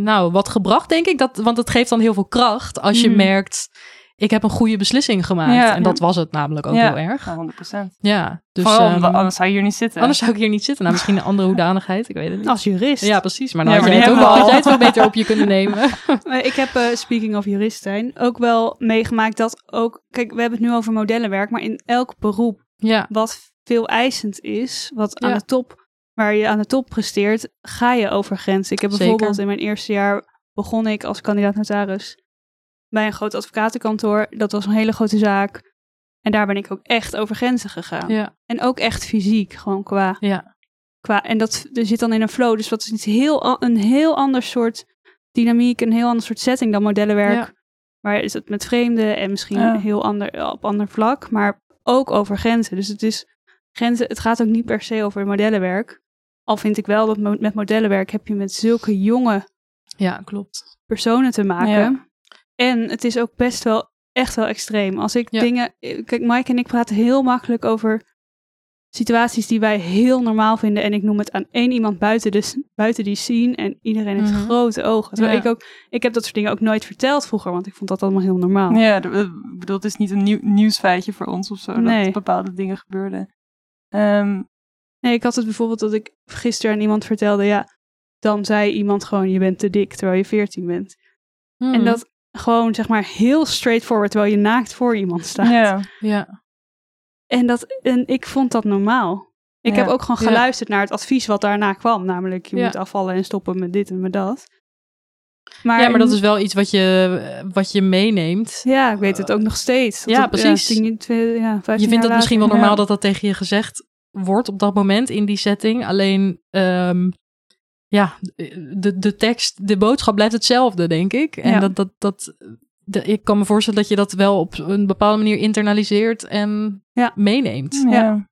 nou, wat gebracht, denk ik. Dat, want het geeft dan heel veel kracht als je Mhm. merkt, ik heb een goede beslissing gemaakt. Ja. en dat was het namelijk ook Ja. heel erg. Ja, 100%. Ja, dus Vooral, ehm, anders zou je hier niet zitten. anders zou ik hier niet zitten. Nou, misschien een andere [laughs] hoedanigheid, ik weet het niet. Als jurist. Ja, precies. Maar dan Ja, had, jij het ook, had jij het wel beter op je kunnen nemen. [laughs] Maar ik heb, eh, speaking of jurist zijn, ook wel meegemaakt dat ook... Kijk, we hebben het nu over modellenwerk, maar in elk beroep ja, wat veel eisend is, wat aan de top, waar je aan de top presteert, ga je over grenzen. Ik heb Zeker. bijvoorbeeld in mijn eerste jaar begon ik als kandidaat notaris bij een groot advocatenkantoor. Dat was een hele grote zaak. En daar ben ik ook echt over grenzen gegaan. ja, En ook echt fysiek, gewoon qua, ja. qua. En dat er zit dan in een flow. Dus dat is iets heel, een heel ander soort dynamiek, een heel ander soort setting dan modellenwerk. Ja. Waar is het met vreemden en misschien Ja. heel ander, op ander vlak, maar ook over grenzen. Dus het is grenzen, het gaat ook niet per se over modellenwerk. Al vind ik wel dat mo- met modellenwerk heb je met zulke jonge ja klopt. personen te maken. Ja. En het is ook best wel echt wel extreem. Als ik Ja. dingen... Kijk, Mike en ik praten heel makkelijk over situaties die wij heel normaal vinden. En ik noem het aan één iemand buiten, de, buiten die scene. En iedereen heeft Mhm. grote ogen. Terwijl Ja. ik ook... Ik heb dat soort dingen ook nooit verteld vroeger. Want ik vond dat allemaal heel normaal. Ja, ik bedoel, het is niet een nieuw, nieuwsfeitje voor ons of zo, Nee. dat bepaalde dingen gebeurden. Ehm, Nee, ik had het bijvoorbeeld dat ik gisteren aan iemand vertelde... Ja, dan zei iemand gewoon, je bent te dik terwijl je 14 bent. Hmm. En dat gewoon, zeg maar, heel straightforward, terwijl je naakt voor iemand staat. ja. Ja. En, dat, en ik vond dat normaal. Ik Ja. heb ook gewoon Ja. geluisterd naar het advies wat daarna kwam. Namelijk, je Ja. moet afvallen en stoppen met dit en met dat. Maar, ja, maar dat is wel iets wat je, wat je meeneemt. Ja, ik weet het ook nog steeds. Ja, precies. tien, twee, ja, 15 Je vindt het misschien wel normaal dat dat tegen je gezegd wordt op dat moment in die setting. Alleen, ehm, ja, de, de tekst, de boodschap blijft hetzelfde, denk ik. En Ja. dat, dat, dat, de- ik kan me voorstellen dat je dat wel op een bepaalde manier internaliseert en Ja. meeneemt. ja.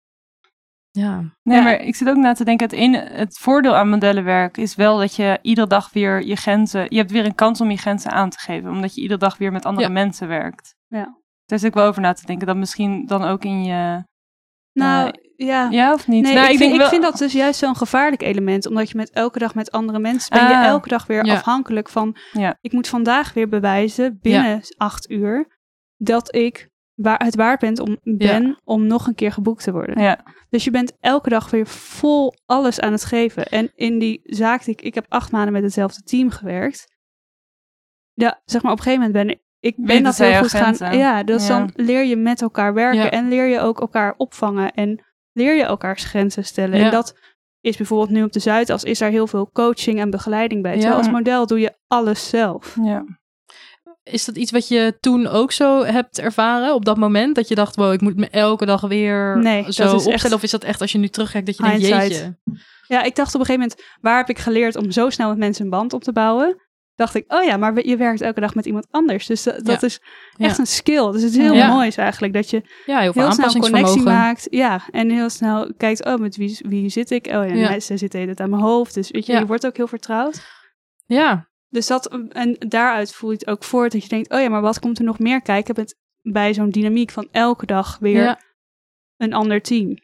Ja. Nee, Ja. maar ik zit ook na te denken, het, ene, het voordeel aan modellenwerk is wel dat je iedere dag weer je grenzen, je hebt weer een kans om je grenzen aan te geven, omdat je iedere dag weer met andere Ja. mensen werkt. Ja. Daar zit ik wel over na te denken, dat misschien dan ook in je, Nou, ja. ja of niet? Nee, nou, ik, vind, ik vind dat dus juist zo'n gevaarlijk element. Omdat je met elke dag met andere mensen... ben je Ah. elke dag weer Ja. afhankelijk van... Ja. Ik moet vandaag weer bewijzen, binnen acht uur... dat ik waar, het waard ben om, ben om nog een keer geboekt te worden. Ja, Dus je bent elke dag weer vol alles aan het geven. En in die zaak, die ik, ik heb acht maanden met hetzelfde team gewerkt. Ja, zeg maar op een gegeven moment ben ik, ik ben dat heel goed gaan. Ja, dus Ja. dan leer je met elkaar werken Ja. en leer je ook elkaar opvangen en leer je elkaars grenzen stellen. Ja. En dat is bijvoorbeeld nu op de Zuidas is daar heel veel coaching en begeleiding bij. Terwijl Ja. als model doe je alles zelf. ja. Is dat iets wat je toen ook zo hebt ervaren op dat moment? Dat je dacht, wow, ik moet me elke dag weer Nee, zo opstellen? echt Of is dat echt als je nu terugkijkt dat je denkt, hindsight. jeetje. Ja, ik dacht op een gegeven moment, waar heb ik geleerd om zo snel met mensen een band op te bouwen? Dacht ik, oh ja, maar je werkt elke dag met iemand anders. Dus dat, dat is echt Ja. een skill. Dus het is heel Ja. moois eigenlijk. Dat je Ja, heel snel connectie aanpassingsvermogen. maakt. Ja, en heel snel kijkt, oh, met wie, wie zit ik? Oh ja, mensen zitten het aan mijn hoofd. Dus weet je, je wordt ook heel vertrouwd. Ja, Dus dat, en daaruit voel je het ook voort dat je denkt, oh ja, maar wat komt er nog meer kijken met, bij zo'n dynamiek van elke dag weer een ander team?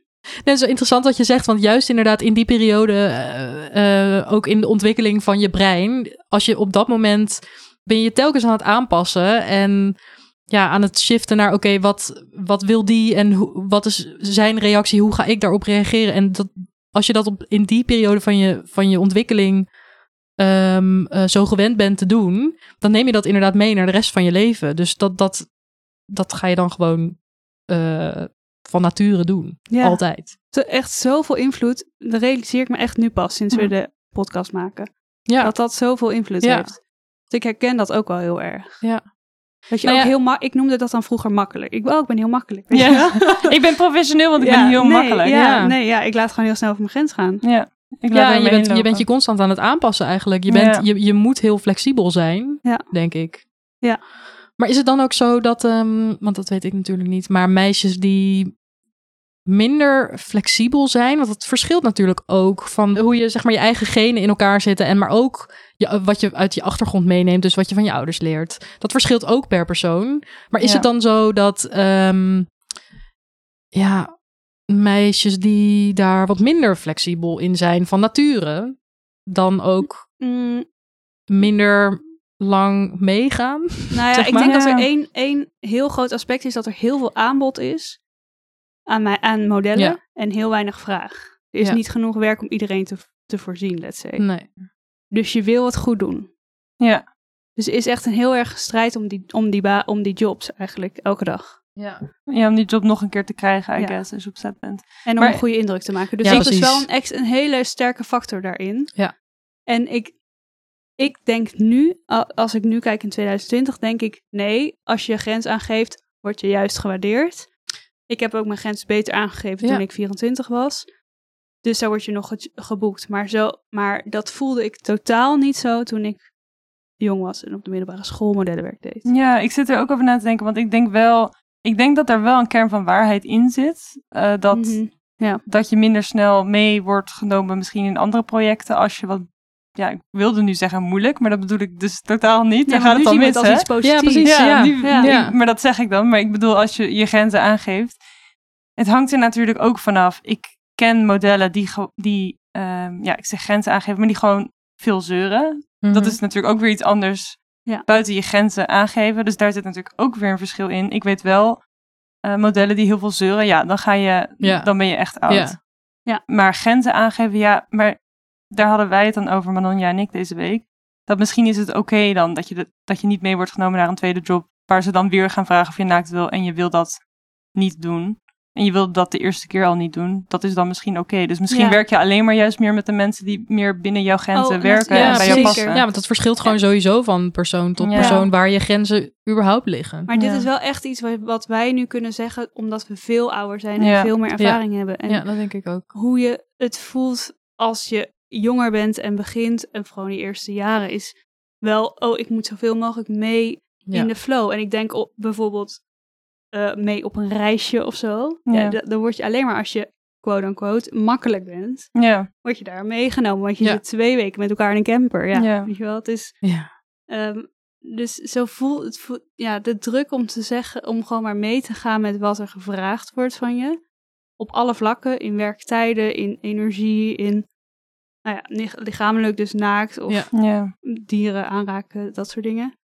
Nee, zo interessant wat je zegt, want juist inderdaad in die periode, eh, eh, ook in de ontwikkeling van je brein, als je op dat moment ben je telkens aan het aanpassen en ja, aan het shiften naar, oké, wat, wat wil die en wat is zijn reactie, hoe ga ik daarop reageren? En dat, als je dat op, in die periode van je, van je ontwikkeling ehm, eh, zo gewend bent te doen, dan neem je dat inderdaad mee naar de rest van je leven. Dus dat, dat, dat ga je dan gewoon van nature doen. Ja. Altijd. Echt zoveel invloed. Dat realiseer ik me echt nu pas sinds we de podcast maken. Ja. Dat dat zoveel invloed Ja. heeft. Dus ik herken dat ook wel heel erg. Ja. Dat je Nou ook ja. heel ma- ik noemde dat dan vroeger makkelijk. Ik, oh, ik ben heel makkelijk. Ja. wel? [laughs] ik ben professioneel, want ik ben heel nee, makkelijk. Ja, Nee, ja, ik laat gewoon heel snel over mijn grens gaan. ja. Ik laat Ja, je bent, je bent je constant aan het aanpassen eigenlijk. Je, bent, je, je moet heel flexibel zijn, Ja. denk ik. Ja. Maar is het dan ook zo dat, ehm, want dat weet ik natuurlijk niet, maar meisjes die minder flexibel zijn, want het verschilt natuurlijk ook van hoe je zeg maar je eigen genen in elkaar zitten en maar ook je, wat je uit je achtergrond meeneemt, dus wat je van je ouders leert. Dat verschilt ook per persoon. Maar is Ja. het dan zo dat, ehm, ja, meisjes die daar wat minder flexibel in zijn van nature, dan ook Mm, minder lang meegaan? nou ja, [laughs] Zeg ik denk dat er één, één heel groot aspect is dat er heel veel aanbod is aan, mij, aan modellen Ja. en heel weinig vraag. Er is Ja. niet genoeg werk om iedereen te, te voorzien, let's say. Nee. Dus je wil het goed doen. Ja. Dus er is echt een heel erg strijd om die, om die, ba- om die jobs eigenlijk, elke dag. Ja. ja, om die job nog een keer te krijgen, I Ja. guess, als je op set bent. En om Maar- een goede indruk te maken. Dus Ja, dat is wel een, ex, een hele sterke factor daarin. Ja. En ik, ik denk nu, als ik nu kijk in 2020, denk ik nee, als je je grens aangeeft, word je juist gewaardeerd. Ik heb ook mijn grens beter aangegeven Ja. toen ik 24 was. Dus daar word je nog ge- geboekt. Maar, zo, maar dat voelde ik totaal niet zo toen ik jong was en op de middelbare school modellenwerk deed. Ja, ik zit er ook over na te denken, want ik denk wel, ik denk dat er wel een kern van waarheid in zit. eh, dat, Mhm. dat je minder snel mee wordt genomen misschien in andere projecten als je wat ja, ik wilde nu zeggen moeilijk, maar dat bedoel ik dus totaal niet. Ja, Dan maar gaat nu het we mis, het als hè? iets positiefs. Ja, precies. Ja, Ja, nu- ja. nu- Ja. maar dat zeg ik dan. Maar ik bedoel, als je je grenzen aangeeft. Het hangt er natuurlijk ook vanaf. Ik ken modellen die, die ehm, ja, ik zeg grenzen aangeven, maar die gewoon veel zeuren. Mhm. Dat is natuurlijk ook weer iets anders Ja. buiten je grenzen aangeven. Dus daar zit natuurlijk ook weer een verschil in. Ik weet wel, eh, modellen die heel veel zeuren, ja, dan ga je, Ja. dan ben je echt oud. Ja. Ja. Maar grenzen aangeven, ja, maar daar hadden wij het dan over, Manon, jij en ik deze week. Dat misschien is het oké dan dat je, de, dat je niet mee wordt genomen naar een tweede job, waar ze dan weer gaan vragen of je naakt wil en je wil dat niet doen. En je wil dat de eerste keer al niet doen. Dat is dan misschien oké. Dus misschien Ja. werk je alleen maar juist meer met de mensen die meer binnen jouw grenzen Oh, werken ja, en bij jou zeker. passen. Ja, want dat verschilt gewoon sowieso van persoon tot Ja. persoon waar je grenzen überhaupt liggen. Maar dit Ja. is wel echt iets wat, wat wij nu kunnen zeggen, omdat we veel ouder zijn en Ja. veel meer ervaring hebben. En ja, dat denk ik ook. hoe je het voelt als je jonger bent en begint, en vooral in die eerste jaren, is wel, oh, ik moet zoveel mogelijk mee Ja. in de flow. En ik denk op, bijvoorbeeld eh, mee op een reisje of zo. Ja. Ja. d- dan word je alleen maar als je, quote-unquote, makkelijk bent, Ja, word je daar meegenomen. Want je zit twee weken met elkaar in een camper. Ja, weet je wel, het is... Ja. Ehm, dus zo voelt het voelt, ja, de druk om te zeggen, om gewoon maar mee te gaan met wat er gevraagd wordt van je. Op alle vlakken, in werktijden, in energie, in nou ja, lich- lichamelijk, dus naakt of Ja. ja. dieren aanraken, dat soort dingen.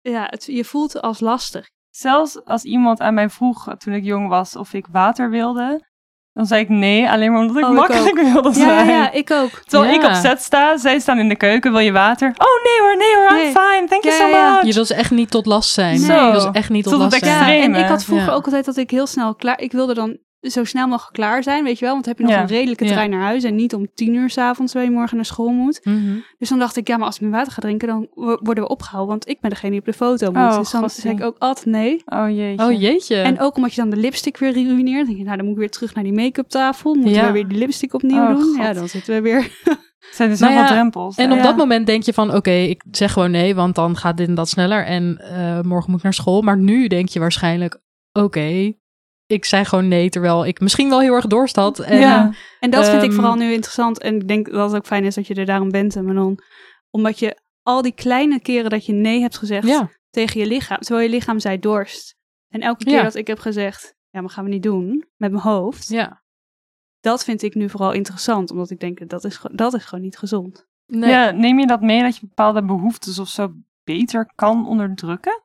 Ja, het, je voelt het als lastig. Zelfs als iemand aan mij vroeg toen ik jong was of ik water wilde, dan zei ik nee, alleen maar omdat ik Oh, ik makkelijk wilde zijn. ja, ja, ik ook. Terwijl Ja. ik op set sta, zij staan in de keuken, wil je water? Oh nee hoor, nee hoor, I'm Nee. fine, thank you so ja, ja. much. Je wil ze echt niet tot last zijn. Zo. Je wil ze echt niet tot Tot last zijn. En ik had vroeger Ja. ook altijd dat ik heel snel klaar... Ik wilde dan zo snel mogelijk klaar zijn, weet je wel. Want dan heb je nog Ja. een redelijke Ja. trein naar huis. En niet om tien uur s'avonds, waar je morgen naar school moet. Mhm. Dus dan dacht ik, ja, maar als ik mijn water ga drinken, dan wo- worden we opgehouden. Want ik ben degene die op de foto moet. Oh, dus dan zei ik ook altijd nee. Oh jeetje. Oh jeetje. En ook omdat je dan de lipstick weer ruïneert. Dan denk je, nou, dan moet ik weer terug naar die make-up tafel. Moeten Ja. we weer die lipstick opnieuw Oh, doen? God. Ja, dan zitten we weer... [laughs] zijn er Nou zoveel ja, drempels. En op dat moment denk je van, oké, ik zeg gewoon nee, want dan gaat dit en dat sneller. En eh, morgen moet ik naar school. Maar nu denk je waarschijnlijk, oké, ik zei gewoon nee, terwijl ik misschien wel heel erg dorst had. En, ja. En dat vind ik Ehm, vooral nu interessant. En ik denk dat het ook fijn is dat je er daarom bent, Manon. Omdat je al die kleine keren dat je nee hebt gezegd ja, tegen je lichaam. Terwijl je lichaam zei dorst. En elke keer Ja. dat ik heb gezegd, ja, maar gaan we niet doen. Met mijn hoofd. ja. Dat vind ik nu vooral interessant. Omdat ik denk, dat is, dat is gewoon niet gezond. Nee. Ja, neem je dat mee dat je bepaalde behoeftes of zo beter kan onderdrukken?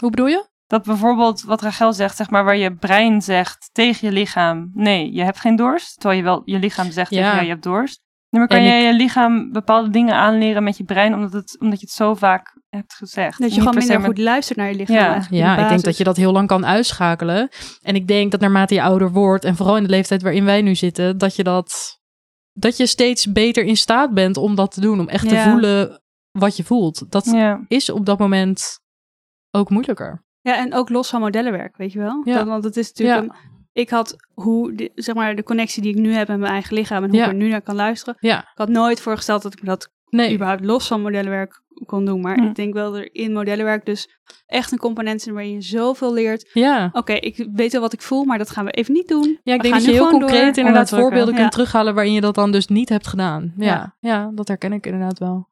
Hoe bedoel je? Dat bijvoorbeeld wat Rachel zegt, zeg maar, waar je brein zegt tegen je lichaam, nee, je hebt geen dorst. Terwijl je wel je lichaam zegt Ja. tegen ja, je hebt dorst. Maar kan En je ik- je lichaam bepaalde dingen aanleren met je brein, omdat, het, omdat je het zo vaak hebt gezegd? Dat je gewoon minder met- goed luistert naar je lichaam. Ja. Ja, de ik denk dat je dat heel lang kan uitschakelen. En ik denk dat naarmate je ouder wordt, en vooral in de leeftijd waarin wij nu zitten, dat je dat. Dat je steeds beter in staat bent om dat te doen. Om echt te voelen wat je voelt. Dat Ja, is op dat moment ook moeilijker. Ja, en ook los van modellenwerk, weet je wel? Ja. Dat- want het is natuurlijk... een- ik had hoe, de, zeg maar, de connectie die ik nu heb met mijn eigen lichaam... en hoe Ja. ik er nu naar kan luisteren. Ja, Ik had nooit voorgesteld dat ik dat nee. überhaupt los van modellenwerk kon doen. Maar Hm. ik denk wel dat er in modellenwerk dus echt een component is... waarin je zoveel leert. Ja. Oké, ik weet wel wat ik voel, maar dat gaan we even niet doen. Ja, ik We denk dat je heel concreet inderdaad voorbeelden kunt terughalen waarin je dat dan dus niet hebt gedaan. Ja. Ja. dat herken ik inderdaad wel.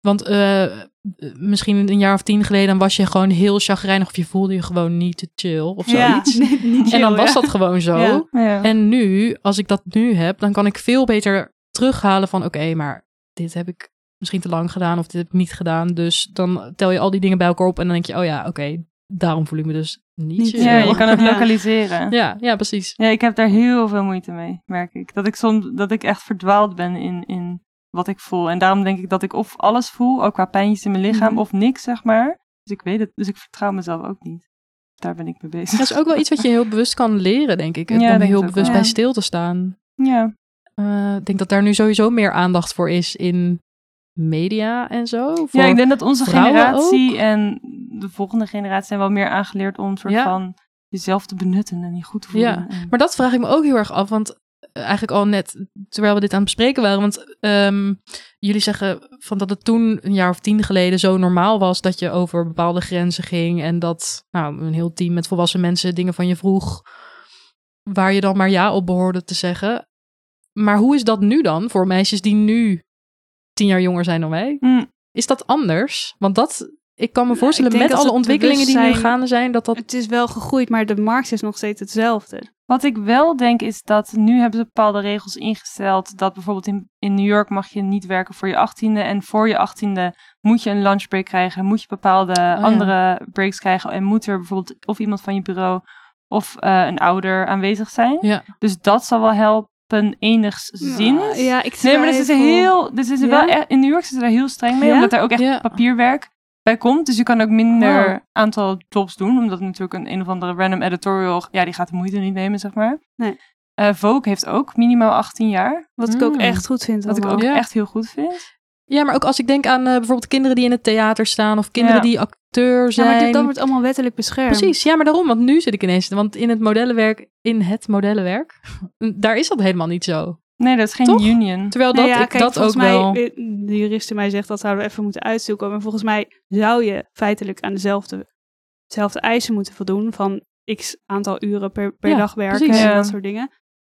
Want eh, misschien een jaar of tien geleden dan was je gewoon heel chagrijnig of je voelde je gewoon niet te chill of zoiets. [laughs] Ja, niet en dan chill, was ja. dat gewoon zo. Ja. En nu, als ik dat nu heb, dan kan ik veel beter terughalen van oké, maar dit heb ik misschien te lang gedaan of dit heb ik niet gedaan. Dus dan tel je al die dingen bij elkaar op en dan denk je, oh ja, oké, daarom voel ik me dus niet Niet chill. ja, je [laughs] kan het lokaliseren. ja, ja, precies. Ja, ik heb daar heel veel moeite mee, merk ik. Dat ik soms dat ik echt verdwaald ben in, in wat ik voel. En daarom denk ik dat ik of alles voel, ook qua pijntjes in mijn lichaam, Mhm. of niks, zeg maar. Dus ik weet het, dus ik vertrouw mezelf ook niet. Daar ben ik mee bezig. Dat is ook wel iets wat je heel bewust kan leren, denk ik. Ja, om heel bewust wel. bij stil te staan. Ja, Eh, ik denk dat daar nu sowieso meer aandacht voor is in media en zo. Voor... ja ik denk dat onze generatie en de volgende generatie zijn wel meer aangeleerd om een soort Ja. van jezelf te benutten en je goed te voelen. Ja, Maar dat vraag ik me ook heel erg af, want eigenlijk al net terwijl we dit aan het bespreken waren, want ehm, jullie zeggen van dat het toen een jaar of tien geleden zo normaal was dat je over bepaalde grenzen ging en dat nou, een heel team met volwassen mensen dingen van je vroeg waar je dan maar ja op behoorde te zeggen. Maar hoe is dat nu dan voor meisjes die nu tien jaar jonger zijn dan wij. Hm, Is dat anders? Want dat, ik kan me voorstellen met alle ontwikkelingen die nu gaande zijn, dat dat... Het is wel gegroeid, maar de markt is nog steeds hetzelfde. Wat ik wel denk is dat nu hebben ze bepaalde regels ingesteld. Dat bijvoorbeeld in, in New York mag je niet werken voor je achttiende. En voor je achttiende moet je een lunchbreak krijgen. Moet je bepaalde Oh ja. andere breaks krijgen. En moet er bijvoorbeeld of iemand van je bureau of eh, een ouder aanwezig zijn. Ja. Dus dat zal wel helpen enigszins. Ja, ik Nee, maar dit is heel. Dit is Ja? wel echt, in New York zitten ze daar heel streng mee, Ja? omdat er ook echt Ja. papierwerk bij komt. Dus je kan ook minder Oh. aantal jobs doen, omdat natuurlijk een een of andere random editorial, ja, die gaat de moeite niet nemen, zeg maar. Nee. Eh, Vogue heeft ook minimaal 18 jaar, Wat ik ook Mm. echt goed vind. wat ik ook Ja. echt heel goed vind. ja, maar ook als ik denk aan eh, bijvoorbeeld kinderen die in het theater staan of kinderen Ja. die acteur Ja, zijn. maar dit, dat wordt allemaal wettelijk beschermd. Precies, ja, maar daarom, want nu zit ik ineens, want in het modellenwerk, in het modellenwerk, [laughs] daar is dat helemaal niet zo. Nee, dat is geen Toch? union. Terwijl dat, ja, ik kijk, dat ook mij, wel... eh, De jurist in mij zegt dat zouden we even moeten uitzoeken. Maar volgens mij zou je feitelijk aan dezelfde, dezelfde eisen moeten voldoen. Van x aantal uren per, per Ja, dag werken precies. en Ja. dat soort dingen.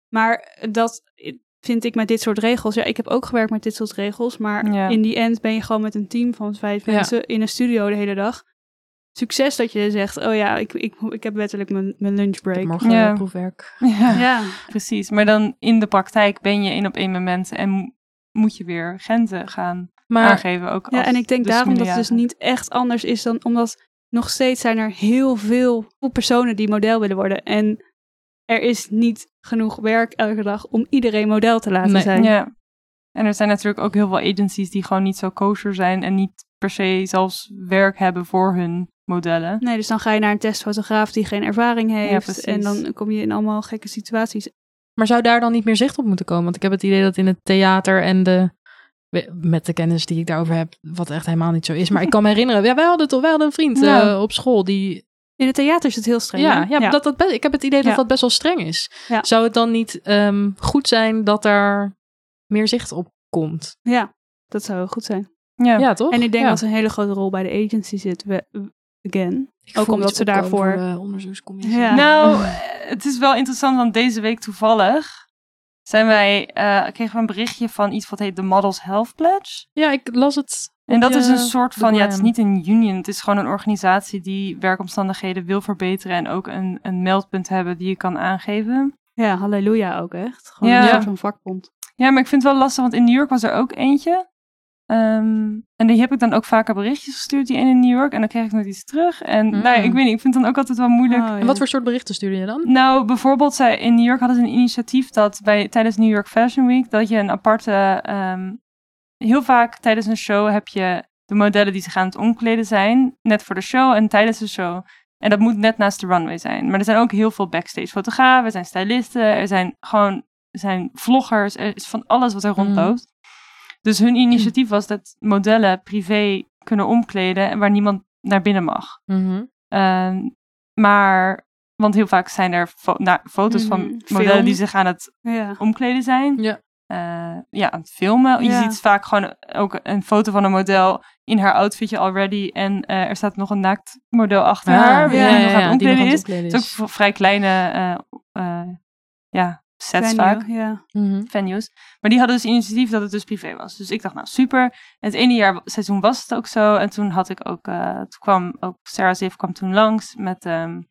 Maar dat vind ik met dit soort regels. Ja, ik heb ook gewerkt met dit soort regels. Maar in die end ben je gewoon met een team van vijf mensen in een studio de hele dag. Succes dat je zegt, oh ja, ik, ik, ik heb wettelijk mijn, mijn lunchbreak. Morgen Ja. proefwerk. [laughs] Ja, Ja, precies. Maar dan in de praktijk ben je één op één mensen en mo- moet je weer grenzen gaan Maar aangeven. Ook Ja, als en ik denk daarom dat het dus niet echt anders is dan omdat nog steeds zijn er heel veel personen die model willen worden. En er is niet genoeg werk elke dag om iedereen model te laten Nee. zijn. Ja. En er zijn natuurlijk ook heel veel agencies die gewoon niet zo kosher zijn en niet per se zelfs werk hebben voor hun modellen. Nee, dus dan ga je naar een testfotograaf die geen ervaring heeft. en dan kom je in allemaal gekke situaties. Maar zou daar dan niet meer zicht op moeten komen? Want ik heb het idee dat in het theater en de. Met de kennis die ik daarover heb, wat echt helemaal niet zo is. Maar ik kan me herinneren, ja, wij hadden toch, hadden een vriend Ja. eh, op school die. In het theater is het heel streng. Ja, hè? ja, Dat, dat, ik heb het idee dat Ja. dat best wel streng is. Ja. Zou het dan niet ehm, goed zijn dat daar meer zicht op komt? ja, dat zou goed zijn. Ja. Ja, toch? En ik denk ja. dat een hele grote rol bij de agency zit. We, again. Ik ook omdat ze daarvoor- voor, onderzoekscommissie. Ja. Nou, eh, het is wel interessant, want deze week toevallig zijn wij, eh, kregen we een berichtje van iets wat heet de Models Health Pledge. Ja, ik las het. En dat is een soort van, ja, het is niet een union, het is gewoon een organisatie die werkomstandigheden wil verbeteren en ook een, een meldpunt hebben die je kan aangeven. Ja, halleluja ook echt. Gewoon Ja. een soort van vakbond. Ja, maar ik vind het wel lastig, want in New York was er ook eentje. Ehm, en die heb ik dan ook vaker berichtjes gestuurd, die ene in New York. En dan kreeg ik nooit iets terug. En Mm. nou ik weet niet, ik vind het dan ook altijd wel moeilijk. Oh, En wat voor soort berichten stuurde je dan? Nou, bijvoorbeeld zij, in New York hadden ze een initiatief dat bij, tijdens New York Fashion Week, dat je een aparte, ehm, heel vaak tijdens een show heb je de modellen die zich aan het omkleden zijn, net voor de show en tijdens de show. En dat moet net naast de runway zijn. Maar er zijn ook heel veel backstage fotografen, er zijn stylisten, er zijn gewoon er zijn vloggers, er is van alles wat er Mhm. rondloopt. Dus hun initiatief was dat modellen privé kunnen omkleden en waar niemand naar binnen mag. Mhm. Ehm, maar, want heel vaak zijn er fo- nou, foto's van Mhm, modellen film. die zich aan het Ja. omkleden zijn. Ja. Eh, ja, aan het filmen. Je Ja. ziet vaak gewoon ook een foto van een model in haar outfitje already. En eh, er staat nog een naakt model achter haar. Die ja, nog aan het omkleden is. Het is ook vrij kleine eh, ja, sets Venue, vaak Ja. Mhm. venues. Maar die hadden dus initiatief dat het dus privé was. Dus ik dacht, nou super. En het ene jaar seizoen was het ook zo. En toen had ik ook, eh, toen kwam ook Sarah Ziv kwam toen langs met, ehm,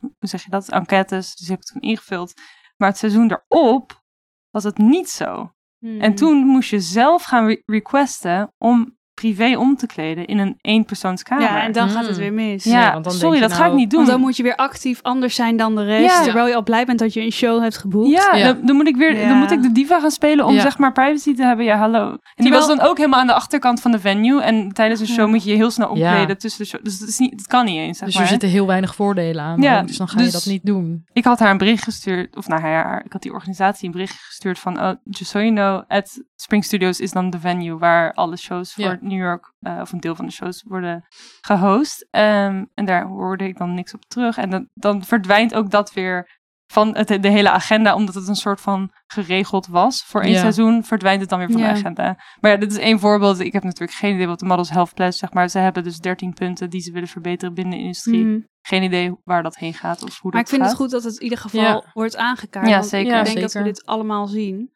hoe zeg je dat, enquêtes. Dus die heb ik toen ingevuld. Maar het seizoen erop was het niet zo. Hmm. En toen moest je zelf gaan re- requesten om privé om te kleden in een eenpersoonskamer. Ja, en dan gaat het Mm. weer mis. Ja, Ja, want dan sorry, denk je dat ga ik nou- niet doen. Want dan moet je weer actief anders zijn dan de rest. Ja. Terwijl je al blij bent dat je een show hebt geboekt. Ja, Ja. Dan, dan moet ik weer, Ja. dan moet ik de diva gaan spelen om Ja. zeg maar privacy te hebben. Ja, hallo. En die Terwijl- was dan ook helemaal aan de achterkant van de venue. En tijdens een show Ja. moet je je heel snel Ja. omkleden tussen de show. Dus dat, is niet, dat kan niet eens, zeg Dus maar. er zitten heel weinig voordelen aan. Ja, dus dan ga je dus- dat niet doen. Ik had haar een bericht gestuurd, of nou haar, ik had die organisatie een bericht gestuurd van, oh, just so you know, at Spring Studios is dan de venue waar alle shows voor Ja. New York, eh, of een deel van de shows worden gehost. Ehm, en daar hoorde ik dan niks op terug. En dan, dan verdwijnt ook dat weer van het, de hele agenda, omdat het een soort van geregeld was. Voor één Ja. seizoen verdwijnt het dan weer van Ja. de agenda. Maar ja, dit is één voorbeeld. Ik heb natuurlijk geen idee wat de Models Health Pledge, zeg maar. Ze hebben dus 13 punten die ze willen verbeteren binnen de industrie. Mm. Geen idee waar dat heen gaat of hoe Maar ik dat vind gaat. het goed dat het in ieder geval Ja. wordt aangekaart. Ja, zeker. Ik Ja, denk dat we dit allemaal zien.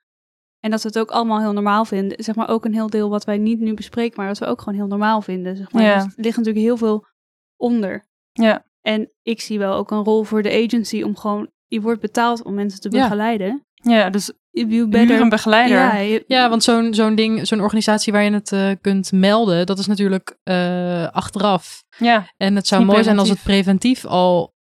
En dat we het ook allemaal heel normaal vinden. Zeg maar ook een heel deel wat wij niet nu bespreken, maar dat we ook gewoon heel normaal vinden. Zeg maar. Ja. Dus er ligt natuurlijk heel veel onder. Ja. En ik zie wel ook een rol voor de agency om gewoon, je wordt betaald om mensen te Ja. begeleiden. Ja, dus You huur better, een begeleider. ja, je- Ja, want zo'n zo'n ding, zo'n organisatie waar je het eh, kunt melden, dat is natuurlijk eh, achteraf. Ja, En het zou mooi zijn als het preventief al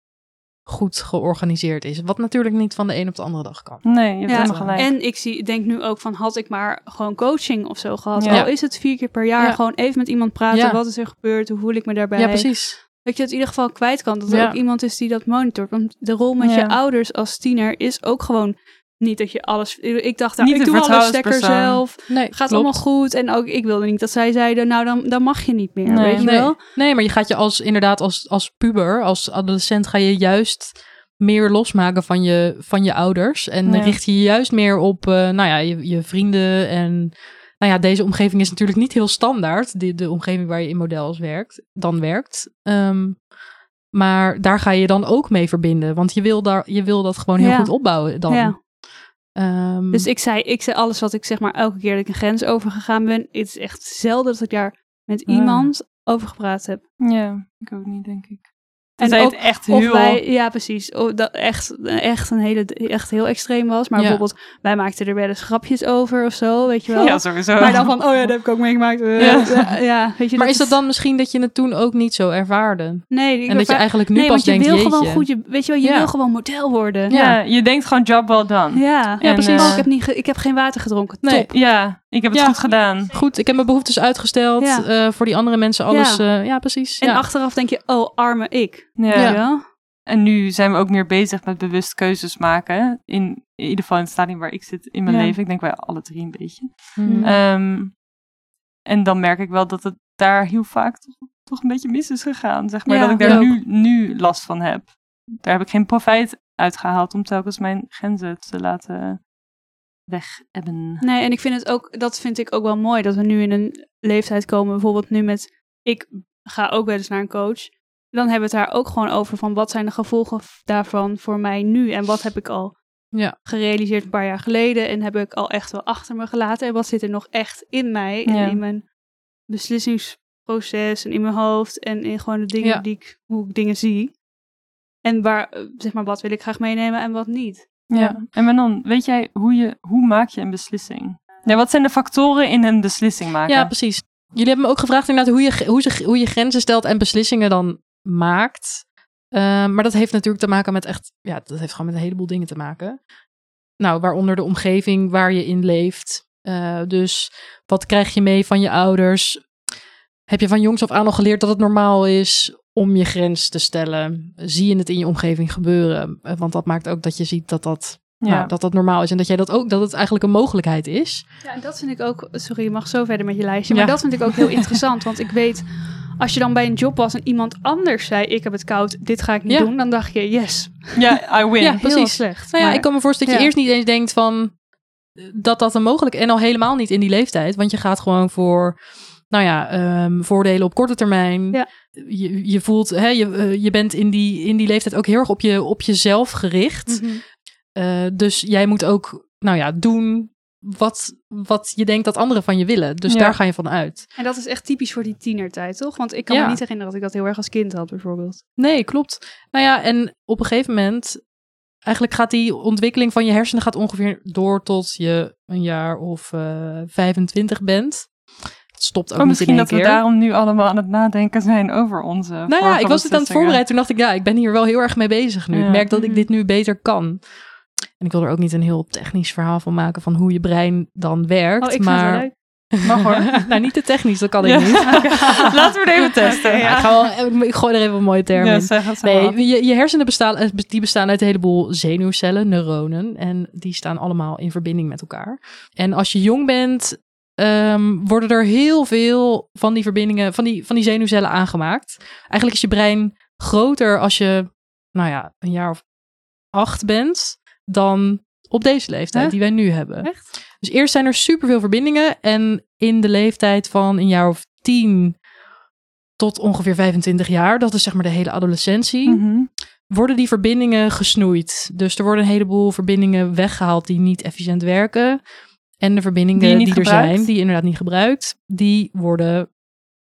goed georganiseerd is. Wat natuurlijk niet van de een op de andere dag kan. nee, je hebt Ja, helemaal gelijk. En ik zie, denk nu ook van, had ik maar gewoon coaching of zo gehad. Ja. Al is het vier keer per jaar, Ja. gewoon even met iemand praten. Ja. Wat is er gebeurd? Hoe voel ik me daarbij? Ja, precies. Dat je het in ieder geval kwijt kan. Dat er Ja. ook iemand is die dat monitort. Want de rol met Ja. je ouders als tiener is ook gewoon niet dat je alles... Ik dacht, nou, Niet ik doe alles lekker zelf. Nee, Gaat klopt. allemaal goed. En ook ik wilde niet dat zij zeiden, nou dan, dan mag je niet meer. Nee. weet je Nee. wel? Nee, maar je gaat je als inderdaad als, als puber, als adolescent, ga je juist meer losmaken van je, van je ouders. En richt je je juist meer op eh, nou ja, je, je vrienden. En nou ja, deze omgeving is natuurlijk niet heel standaard. De, de omgeving waar je in models werkt, dan werkt. Ehm, maar daar ga je dan ook mee verbinden. Want je wil, daar, je wil dat gewoon heel Ja. goed opbouwen dan. Ja. Ehm, Dus ik zei, ik zei alles wat ik zeg maar elke keer dat ik een grens overgegaan ben. Het is echt zelden dat ik daar met iemand over gepraat heb. Ja, ik ook niet, denk ik. En ook het echt Of heel... wij, ja precies, of dat echt, echt een hele, echt heel extreem was. Maar Ja. bijvoorbeeld, wij maakten er wel eens grapjes over of zo, weet je wel. Ja, sowieso. Maar dan van, oh ja, dat heb ik ook meegemaakt. Ja. ja. ja, weet je. maar is dat dan misschien dat je het toen ook niet zo ervaarde? Nee, ik En dat je eigenlijk nu nee, pas want je denkt, wil jeetje. gewoon goed, je, weet je wel, je Ja. wil gewoon model worden. ja, je denkt gewoon job well done. Ja, En, precies. Oh, ik, heb niet ge- ik heb geen water gedronken. Nee. Top. Ja, ik heb het Ja. goed gedaan. Goed, ik heb mijn behoeftes uitgesteld. Ja. eh, voor die andere mensen alles. Ja, ja precies. En ja. achteraf denk je, oh, arme ik. Ja. En nu zijn we ook meer bezig met bewust keuzes maken. In, in ieder geval in het stadium waar ik zit in mijn Ja. leven. Ik denk wij alle drie een beetje. Mhm. Ehm, en dan merk ik wel dat het daar heel vaak toch, toch een beetje mis is gegaan. Zeg maar Ja, dat ik daar nu, nu last van heb. Daar heb ik geen profijt uitgehaald om telkens mijn grenzen te laten weg hebben. Nee, en ik vind het ook, dat vind ik ook wel mooi, dat we nu in een leeftijd komen, bijvoorbeeld nu met, ik ga ook wel eens naar een coach. Dan hebben we het daar ook gewoon over van wat zijn de gevolgen daarvan voor mij nu en wat heb ik al Ja. gerealiseerd een paar jaar geleden en heb ik al echt wel achter me gelaten en wat zit er nog echt in mij en Ja. in mijn beslissingsproces en in mijn hoofd en in gewoon de dingen Ja. die ik, hoe ik dingen zie. En waar, eh, zeg maar, wat wil ik graag meenemen en wat niet. Ja. En Manon, weet jij hoe, je, hoe maak je een beslissing? Ja, wat zijn de factoren in een beslissing maken? Ja, precies. Jullie hebben me ook gevraagd inderdaad hoe je, hoe, ze, hoe je grenzen stelt en beslissingen dan maakt. Eh, maar dat heeft natuurlijk te maken met echt, ja, dat heeft gewoon met een heleboel dingen te maken. Nou, waaronder de omgeving waar je in leeft. Eh, dus wat krijg je mee van je ouders? Heb je van jongs af aan al geleerd dat het normaal is om je grens te stellen? Zie je het in je omgeving gebeuren? Eh, want dat maakt ook dat je ziet dat dat, Ja. nou, dat, dat normaal is. En dat jij dat ook, dat het eigenlijk een mogelijkheid is. Ja, en dat vind ik ook. Sorry, je mag zo verder met je lijstje. Ja. Maar dat vind ik ook heel [laughs] interessant. Want ik weet, als je dan bij een job was en iemand anders zei: Ik heb het koud, dit ga ik niet Ja. doen. Dan dacht je: Yes. Ja, I [laughs] win. Ja, Heel precies. slecht. Nou ja, Maar- ik kan me voorstellen dat je ja. eerst niet eens denkt van eh, dat dat een mogelijk en al helemaal niet in die leeftijd, want je gaat gewoon voor, nou ja, ehm, voordelen op korte termijn. Ja. Je, je voelt, hè, je, eh, je bent in die, in die leeftijd ook heel erg op, je, op jezelf gericht. Mhm. Eh, dus jij moet ook, nou ja, doen wat, wat je denkt dat anderen van je willen. Dus Ja. daar ga je van uit. En dat is echt typisch voor die tienertijd, toch? Want ik kan Ja. me niet herinneren dat ik dat heel erg als kind had, bijvoorbeeld. Nee, klopt. Nou ja, en op een gegeven moment, eigenlijk gaat die ontwikkeling van je hersenen gaat ongeveer door tot je een jaar of eh 25 bent. Stopt ook Oh, niet in misschien dat we daarom nu allemaal aan het nadenken zijn over onze Nou ja, ik was het aan het voorbereiden. Toen dacht ik, ja, ik ben hier wel heel erg mee bezig nu. Ja. Ik merk dat ik Mhm. dit nu beter kan. En ik wil er ook niet een heel technisch verhaal van maken van hoe je brein dan werkt. Oh, maar... Mag hoor. [laughs] nou, niet te technisch, dat kan Ja. ik niet. [laughs] [laughs] Laten we het even testen. Oké, Ja, ja. ik, ga wel, ik gooi er even een mooie term in. Nee, je, je hersenen bestaan, eh, die bestaan uit een heleboel zenuwcellen, neuronen. En die staan allemaal in verbinding met elkaar. En als je jong bent, ehm, worden er heel veel van die verbindingen, van die, van die zenuwcellen aangemaakt. Eigenlijk is je brein groter als je, nou ja, een jaar of acht bent, dan op deze leeftijd Hè? die wij nu hebben. Echt? Dus eerst zijn er superveel verbindingen. En in de leeftijd van een jaar of tien tot ongeveer 25 jaar, dat is zeg maar de hele adolescentie, Mhm. worden die verbindingen gesnoeid. Dus er worden een heleboel verbindingen weggehaald die niet efficiënt werken. En de verbindingen Die er zijn, die je inderdaad niet gebruikt, die worden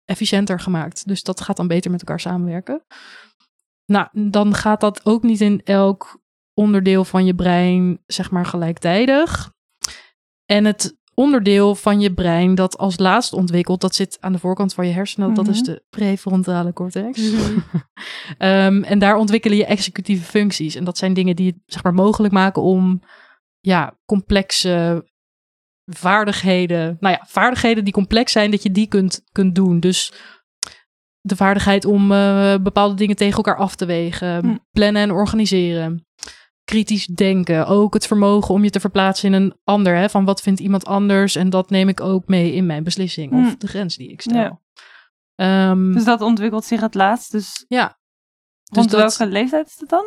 efficiënter gemaakt. Dus dat gaat dan beter met elkaar samenwerken. Nou, dan gaat dat ook niet in elk onderdeel van je brein, zeg maar, gelijktijdig. En het onderdeel van je brein dat als laatst ontwikkelt, dat zit aan de voorkant van je hersenen. Dat is Mhm. de prefrontale cortex. Mhm. [laughs] Ehm, en daar ontwikkelen je executieve functies. En dat zijn dingen die het zeg maar, mogelijk maken om ja, complexe vaardigheden, nou ja, vaardigheden die complex zijn, dat je die kunt, kunt doen. Dus de vaardigheid om eh, bepaalde dingen tegen elkaar af te wegen, Hm. plannen en organiseren. Kritisch denken, ook het vermogen om je te verplaatsen in een ander. Hè, van wat vindt iemand anders en dat neem ik ook mee in mijn beslissing of Hm. de grens die ik stel. Ja. Ehm, Dus dat ontwikkelt zich het laatst. Dus ja, rond dat- welke leeftijd is het dan?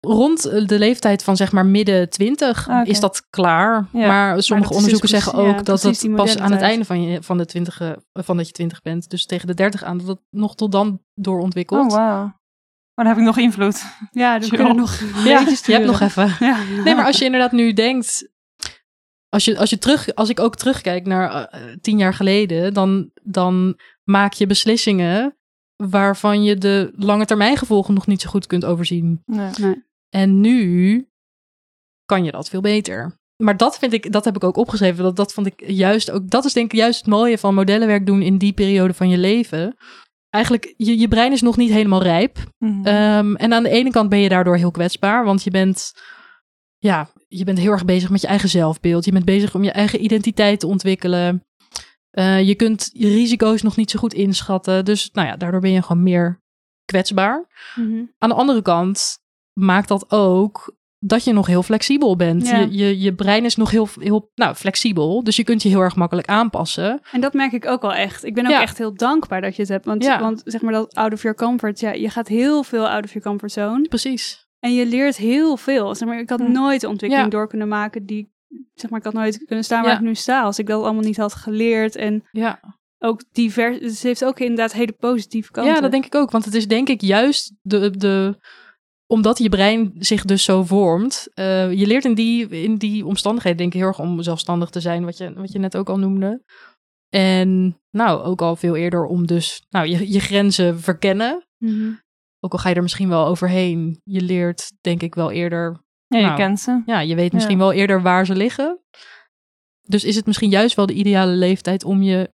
Rond eh, de leeftijd van zeg maar midden twintig Ah, oké. is dat klaar. Ja. Maar sommige is onderzoeken dus zeggen precies- ja, ook dat het pas aan het einde van, je, van, de twintig, eh, van dat je twintig bent, dus tegen de dertig aan, dat het nog tot dan doorontwikkelt. Oh, wauw. Maar dan heb ik nog invloed. [laughs] Ja, [laughs] dan Chill. kunnen nog [laughs] Ja, beetjes je hebt nog even. Ja. Nee, maar als je inderdaad nu denkt, als, je, als, je terug, als ik ook terugkijk naar eh, tien jaar geleden, dan, dan maak je beslissingen waarvan je de lange termijn gevolgen nog niet zo goed kunt overzien. Nee. En nu kan je dat veel beter. Maar dat vind ik, dat heb ik ook opgeschreven. Dat, dat vond ik juist ook. Dat is denk ik juist het mooie van modellenwerk doen in die periode van je leven. Eigenlijk, je, je brein is nog niet helemaal rijp. Mhm. Ehm, en aan de ene kant ben je daardoor heel kwetsbaar, want je bent, ja, je bent heel erg bezig met je eigen zelfbeeld. Je bent bezig om je eigen identiteit te ontwikkelen. Eh, je kunt je risico's nog niet zo goed inschatten. Dus nou ja, daardoor ben je gewoon meer kwetsbaar. Mhm. Aan de andere kant maakt dat ook dat je nog heel flexibel bent. Ja. Je, je, je brein is nog heel, heel nou, flexibel, dus je kunt je heel erg makkelijk aanpassen. En dat merk ik ook wel echt. Ik ben ook Ja. echt heel dankbaar dat je het hebt. Want, Ja. want zeg maar dat out of your comfort. Ja, je gaat heel veel out of your comfort zone. Precies. En je leert heel veel. Zeg maar, ik had Hm. nooit de ontwikkeling door kunnen maken die... Zeg maar, ik had nooit kunnen staan waar ik nu sta. Als ik dat allemaal niet had geleerd. En Ja. ook divers... Ze heeft ook inderdaad hele positieve kanten. Ja, dat denk ik ook. Want het is denk ik juist de, de omdat je brein zich dus zo vormt. eh, je leert in die, in die omstandigheden denk ik heel erg om zelfstandig te zijn, wat je, wat je net ook al noemde. En nou, ook al veel eerder om dus nou, je, je grenzen verkennen. Mhm. Ook al ga je er misschien wel overheen. Je leert denk ik wel eerder ja, je nou, kent ze. ja, je weet misschien wel eerder waar ze liggen. Dus is het misschien juist wel de ideale leeftijd om je,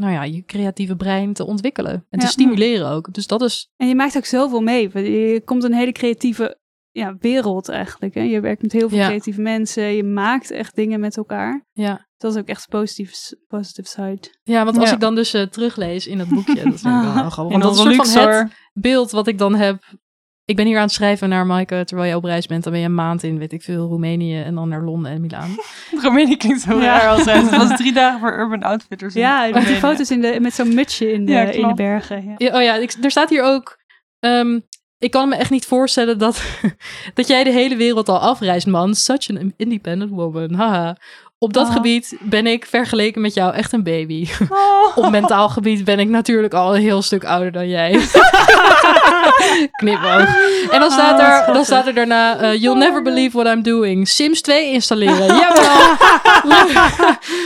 nou ja, je creatieve brein te ontwikkelen en te Ja. stimuleren ook. Dus dat is, En je maakt ook zoveel mee. Je komt een hele creatieve ja, wereld eigenlijk. Hè? Je werkt met heel veel Ja. creatieve mensen. Je maakt echt dingen met elkaar. ja. Dat is ook echt positieve, positive side. Ja, want als Ja. ik dan dus eh, teruglees in het boekje, dat ik [laughs] wel grappig. In Want dat is een soort van het beeld wat ik dan heb. Ik ben hier aan het schrijven naar Maaike, terwijl je op reis bent. Dan ben je een maand in, weet ik veel, Roemenië en dan naar Londen en Milaan. [laughs] Roemenië klinkt zo Ja. raar als het. Het was drie dagen voor Urban Outfitters. Ja, met die foto's in de, met zo'n mutsje in de, Ja, in de bergen. Ja. Ja, oh ja, ik, er staat hier ook... ehm, ik kan me echt niet voorstellen dat, [laughs] dat jij de hele wereld al afreist, man. Such an independent woman. Haha. Op dat Oh. gebied ben ik vergeleken met jou echt een baby. Oh. [laughs] Op mentaal gebied ben ik natuurlijk al een heel stuk ouder dan jij. [laughs] Knipoog. En dan staat, Oh, wat er, dan staat er daarna... eh, You'll never believe what I'm doing. Sims 2 installeren. [laughs] Jawel.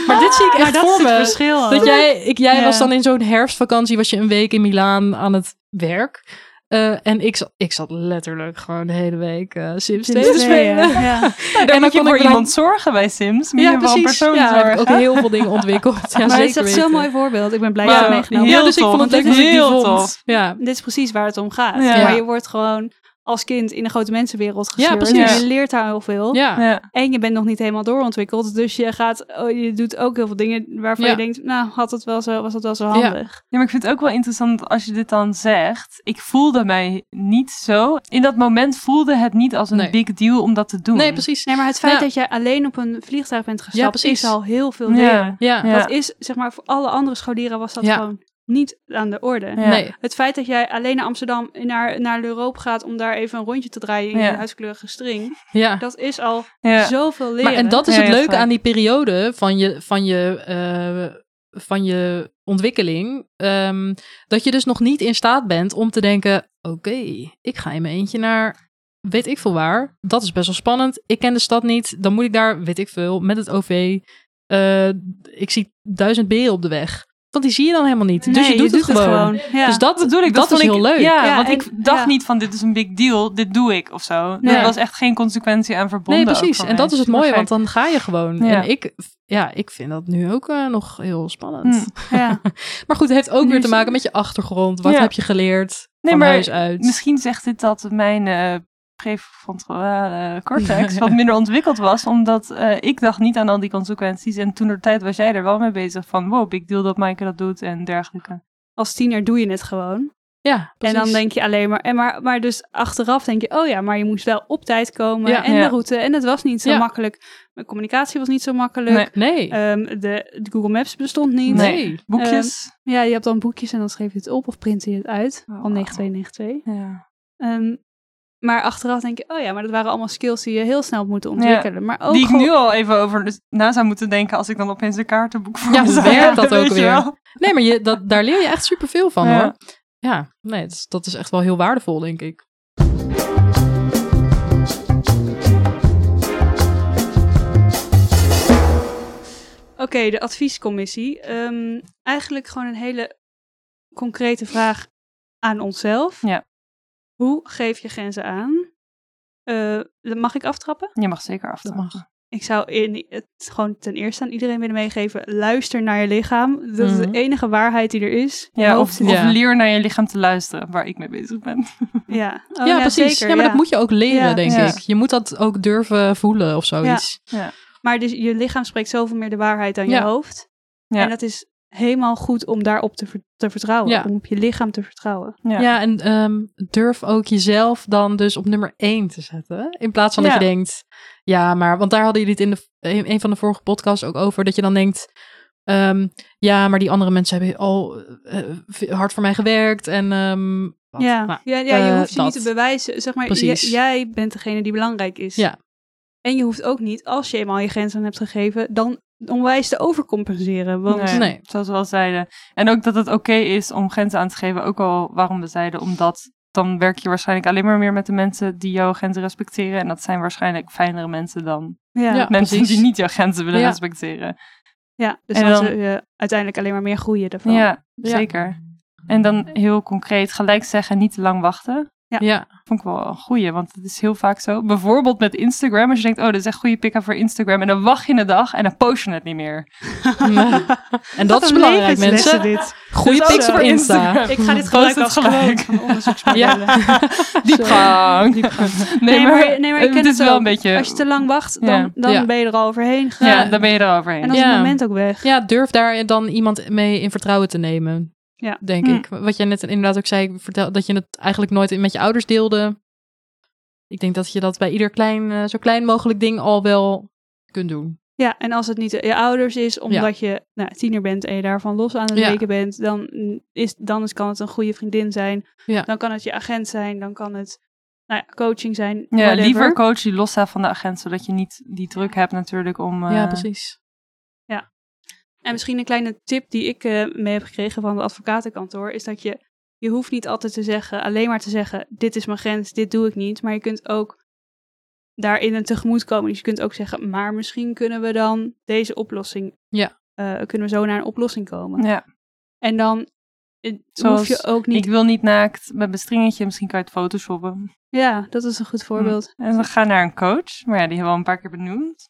maar dit zie ik echt voor me. verschil. Dat jij, ik, jij was dan in zo'n herfstvakantie, was je een week in Milaan aan het werk. Eh, en ik zat, ik zat letterlijk gewoon de hele week eh, Sims 2 te spelen. Ja. [laughs] Ja, dan kon voor ik dan- iemand zorgen bij Sims. Ja, je wel precies. persoon Ja, heb ik zorgen. ook heel veel dingen ontwikkeld. Ja, [laughs] maar het zeker is echt zo'n mooi voorbeeld. Ik ben blij dat je het meegenomen Ja, dus ik vond het die Heel tof. Ja, Dit is precies waar het om gaat. Maar je wordt gewoon als kind in een grote mensenwereld Ja, gesleurd. precies. En je leert daar heel veel. ja. Ja. En je bent nog niet helemaal doorontwikkeld. Dus je, gaat, oh, je doet ook heel veel dingen waarvan Ja. je denkt... Nou, had het wel zo, was het wel zo handig. Ja, maar ik vind het ook wel interessant als je dit dan zegt. Ik voelde mij niet zo. In dat moment voelde het niet als een Nee. big deal om dat te doen. Nee, precies. Nee, maar het feit Ja. dat jij alleen op een vliegtuig bent gestapt... is al heel veel Ja. leren. Ja, Ja. Dat is, zeg maar, voor alle andere scholieren was dat Ja. gewoon niet aan de orde. Ja. nee. Het feit dat jij alleen naar Amsterdam, naar, naar Europa gaat om daar even een rondje te draaien in Ja. je huiskleurige string, Ja. dat is al Ja. zoveel leren. Maar en dat is Ja, het ja, leuke aan die periode van je, van je, eh, van je ontwikkeling. ehm, dat je dus nog niet in staat bent om te denken: oké, ik ga in mijn eentje naar weet ik veel waar. Dat is best wel spannend. Ik ken de stad niet. Dan moet ik daar, weet ik veel, met het OV. Eh, ik zie duizend beren op de weg. Want die zie je dan helemaal niet. dus je doet, het, gewoon. Ja. Dus dat, Dat bedoel ik, dat, dat, is vond heel leuk. Ja, Ja, want ik dacht ja. niet van dit is een big deal, dit doe ik of zo. Nee. Er was echt geen consequentie aan verbonden. Nee, precies. En dat is het mooie, want dan ga je gewoon. Ja. En ik, ja, ik vind dat nu ook eh, nog heel spannend. Hm. Ja. [laughs] Maar goed, het heeft ook Nu weer te maken met je achtergrond. Wat Ja. heb je geleerd Nee, van maar huis uit? Misschien zegt dit dat mijn eh prefrontale cortex wat minder [laughs] ontwikkeld was, omdat eh, ik dacht niet aan al die consequenties. En toen de tijd was jij er wel mee bezig van, wow, big deal dat Maaike dat doet en dergelijke. Als tiener doe je het gewoon. Ja, precies. En dan denk je alleen maar, en maar, maar dus achteraf denk je, oh ja, maar je moest wel op tijd komen Ja. en Ja. de route. En het was niet zo Ja. makkelijk. Mijn communicatie was niet zo makkelijk. Nee. Nee. Ehm, de, de Google Maps bestond niet. nee. Boekjes. Ja, je hebt dan boekjes en dan schreef je het op of print je het uit. Oh, van wauw. 9292. ja. Ehm, maar achteraf denk je, oh ja, maar dat waren allemaal skills die je heel snel moeten ontwikkelen. Maar ook Die ik gewoon- nu al even over dus na zou moeten denken als ik dan opeens een kaartenboek voor Ja, hoe zou werkt hebben, dat ook weer? wel? Nee, maar je, dat, daar leer je echt superveel van Ja. hoor. Ja, nee, dat is, dat is echt wel heel waardevol, denk ik. Oké, de adviescommissie. Ehm, eigenlijk gewoon een hele concrete vraag aan onszelf. Ja. Hoe geef je grenzen aan? Eh, mag ik aftrappen? Je mag zeker af. Dat mag. Ik zou in, het gewoon ten eerste aan iedereen willen meegeven. Luister naar je lichaam. Dat is Mhm. de enige waarheid die er is. Ja, of, of Ja. leer naar je lichaam te luisteren, waar ik mee bezig ben. ja. [laughs] Oh, ja, precies. zeker, ja, maar dat moet je ook leren, Ja. denk Ja. ik. Je moet dat ook durven voelen of zoiets. Maar dus je lichaam spreekt zoveel meer de waarheid dan Ja. je hoofd. Ja. En dat is helemaal goed om daarop te, ver- te vertrouwen. Ja. Om op je lichaam te vertrouwen. Ja. Ja, en ehm, durf ook jezelf dan dus op nummer één te zetten. In plaats van dat Ja. je denkt, ja, maar, want daar hadden jullie het in de, een een van de vorige podcasts ook over, dat je dan denkt, ehm, ja, maar die andere mensen hebben al eh, hard voor mij gewerkt en Ehm. Ja, Nou, ja, ja je eh, hoeft je dat. niet te bewijzen. Zeg maar, jij bent degene die belangrijk is. Ja. En je hoeft ook niet, als je eenmaal je grenzen hebt gegeven, dan onwijs te overcompenseren. Want Nee, Nee. Zoals we al zeiden. En ook dat het oké is om grenzen aan te geven. Ook al waarom we zeiden, omdat dan werk je waarschijnlijk alleen maar meer met de mensen die jouw grenzen respecteren. En dat zijn waarschijnlijk fijnere mensen dan ja, Ja. ja. mensen precies. die niet jouw grenzen willen Ja. respecteren. dus En dan, je uiteindelijk alleen maar meer groeien daarvan. Ja, Ja. zeker. En dan heel concreet gelijk zeggen, niet te lang wachten. Ja, Vond ik wel een goeie, want het is heel vaak zo. Bijvoorbeeld met Instagram. Als je denkt, oh, dit is echt goede pick-up voor Instagram. En dan wacht je een dag en dan post je het niet meer. [laughs] en dat is belangrijk, mensen. dit. Goede Dus pics Insta. Instagram. Ik ga dit gebruiken het als gelijk. Ja. [laughs] Diepgang. Nee, maar, nee, maar ik ken het het is wel een beetje... Als je te lang wacht, dan, Ja. dan Ja. ben je er al overheen gegaan. Ja, dan ben je er overheen. En dan is Ja. het moment ook weg. Ja, durf daar dan iemand mee in vertrouwen te nemen. Ja. Denk Hm. ik. Wat jij net inderdaad ook zei, vertel, dat je het eigenlijk nooit met je ouders deelde. Ik denk dat je dat bij ieder klein, eh, zo klein mogelijk ding al wel kunt doen. Ja, en als het niet je ouders is, omdat je nou, tiener bent en je daarvan los aan het Ja. weken bent, dan, is, dan is, kan het een goede vriendin zijn. Ja. Dan kan het je agent zijn, dan kan het nou ja, coaching zijn. Ja, whatever. liever coach die losstaat van de agent, zodat je niet die druk hebt natuurlijk om... eh, ja, precies. En misschien een kleine tip die ik eh, mee heb gekregen van het advocatenkantoor, is dat je, je hoeft niet altijd te zeggen, alleen maar te zeggen, dit is mijn grens, dit doe ik niet. Maar je kunt ook daarin een tegemoet komen. Dus je kunt ook zeggen, maar misschien kunnen we dan deze oplossing, Ja. eh, kunnen we zo naar een oplossing komen. Ja, En dan Zoals hoef je ook niet, ik wil niet naakt met mijn stringetje, misschien kan je het photoshoppen. ja, dat is een goed voorbeeld. En dan ga naar een coach, maar ja, die hebben we al een paar keer benoemd.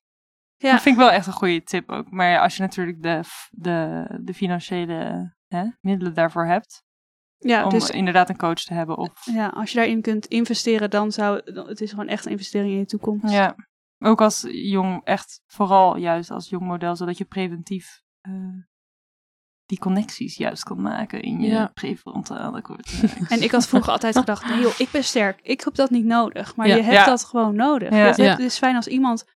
Ja. Dat vind ik wel echt een goede tip ook. Maar als je natuurlijk de, de, de financiële hè, middelen daarvoor hebt, Ja, om dus inderdaad een coach te hebben. Of, ja, als je daarin kunt investeren, dan zou het is gewoon echt een investering in je toekomst. ja, ook als jong, echt vooral juist als jong model, zodat je preventief eh, die connecties juist kan maken in je Ja. prefrontale cortex. [laughs] En ik had vroeger altijd gedacht, nee joh, ik ben sterk. Ik heb dat niet nodig. Maar Ja. je hebt Ja. dat gewoon nodig. Ja. het is fijn als iemand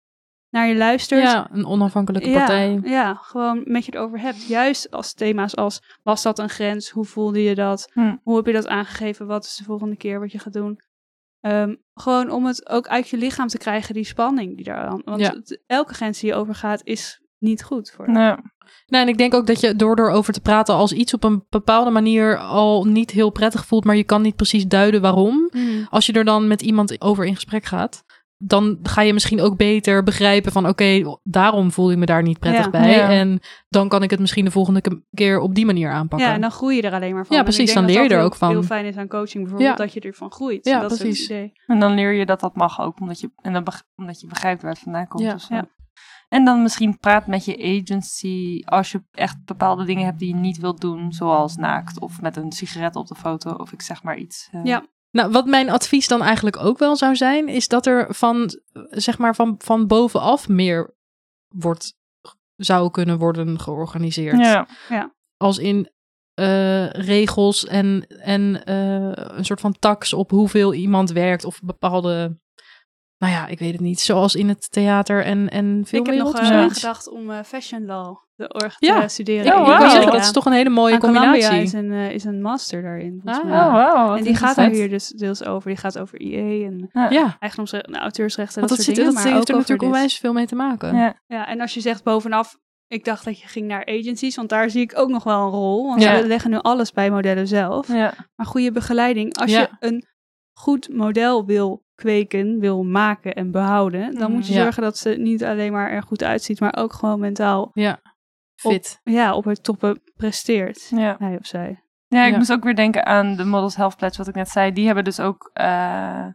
naar je luistert. Ja, een onafhankelijke partij. Ja, ja, gewoon met je het over hebt. Juist als thema's als, was dat een grens? Hoe voelde je dat? Hm. Hoe heb je dat aangegeven? Wat is de volgende keer wat je gaat doen? Ehm, gewoon om het ook uit je lichaam te krijgen, die spanning die daar aan. Want Ja. het- elke grens die je overgaat is niet goed voor. Nee. Nou, en ik denk ook dat je door erover te praten als iets op een bepaalde manier al niet heel prettig voelt, maar je kan niet precies duiden waarom. Mm. Als je er dan met iemand over in gesprek gaat, dan ga je misschien ook beter begrijpen van oké, daarom voel ik me daar niet prettig Ja. bij. Ja. En dan kan ik het misschien de volgende ke- keer op die manier aanpakken. Ja, en dan groei je er alleen maar van. Ja, precies, dan dat leer je dat er heel- ook van. heel fijn is aan coaching bijvoorbeeld, Ja. dat je ervan groeit. Ja, dat Is precies. het idee. En dan leer je dat dat mag ook, omdat je, en dan beg- omdat je begrijpt waar het vandaan komt. Zo. Ja. En dan misschien praat met je agency als je echt bepaalde dingen hebt die je niet wilt doen, zoals naakt of met een sigaret op de foto of ik zeg maar iets. eh. Ja. Nou, wat mijn advies dan eigenlijk ook wel zou zijn, is dat er van, zeg maar, van, van bovenaf meer wordt, zou kunnen worden georganiseerd. Ja. Als in eh, regels en, en eh, een soort van tax op hoeveel iemand werkt of bepaalde, nou ja, ik weet het niet, zoals in het theater en, en Ik heb nog filmwereld. eh, Ja. gedacht om eh, fashion law de org Ja. te studeren. Ja, ik zeggen, dat is toch een hele mooie Aan Columbia combinatie. is een, eh, is een master daarin. volgens Ah. mij. Oh, wow. en die gaat daar hier dus deels over. Die gaat over IE en Ja, eigendomsrechten, nou, auteursrechten, want dat, dat, soort zit, dingen. dat maar heeft ook er natuurlijk onwijs veel mee te maken. Ja. Ja, en als je zegt bovenaf, ik dacht dat je ging naar agencies, want daar zie ik ook nog wel een rol. Want Ja. ze leggen nu alles bij modellen zelf. Ja. Maar goede begeleiding, als Ja. je een goed model wil kweken, wil maken en behouden, dan moet je Ja. zorgen dat ze niet alleen maar er goed uitziet, maar ook gewoon mentaal Ja, fit. ja, op het toppen presteert. Ja. Hij of zij. Ja, ik Ja. moest ook weer denken aan de Models Health Pledge, wat ik net zei. Die hebben dus ook eh,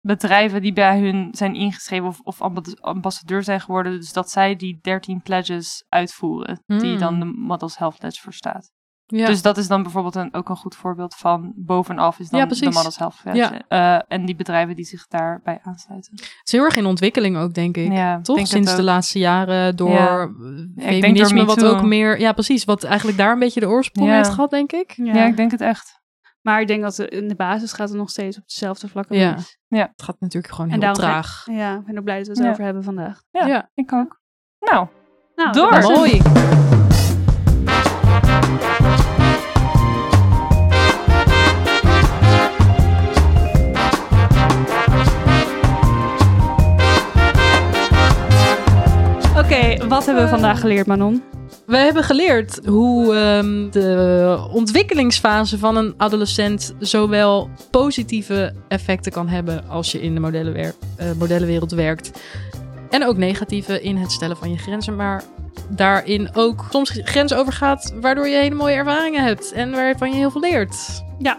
bedrijven die bij hun zijn ingeschreven of, of ambas- ambassadeur zijn geworden. Dus dat zij die 13 pledges uitvoeren, die Hmm. dan de Models Health Pledge voor staat. Ja. Dus dat is dan bijvoorbeeld een, ook een goed voorbeeld van bovenaf is dan Ja, de. Models Health Pledge. Ja. Eh, en die bedrijven die zich daarbij aansluiten. Het is heel erg in ontwikkeling ook, denk ik. Ja, Toch? denk Sinds de laatste jaren door Ja. eh, denk feminisme, door wat ook meer... Ja, precies. Wat eigenlijk daar een beetje de oorsprong Ja. heeft gehad, denk ik. Ja. ik denk het echt. Maar ik denk dat de- in de basis gaat het nog steeds op dezelfde vlakken. Ja. mis. Het gaat natuurlijk gewoon En heel traag. Ja, ik ben ook blij dat we het Ja. over hebben vandaag. Ja, Ja. ik ook. Nou, Nou, Door. Mooi. Wat hebben we vandaag geleerd, Manon? We hebben geleerd hoe ehm, de ontwikkelingsfase van een adolescent zowel positieve effecten kan hebben als je in de modellenwer- eh, modellenwereld werkt. En ook negatieve in het stellen van je grenzen, maar daarin ook soms grenzen overgaat, waardoor je hele mooie ervaringen hebt en waarvan je heel veel leert. Ja.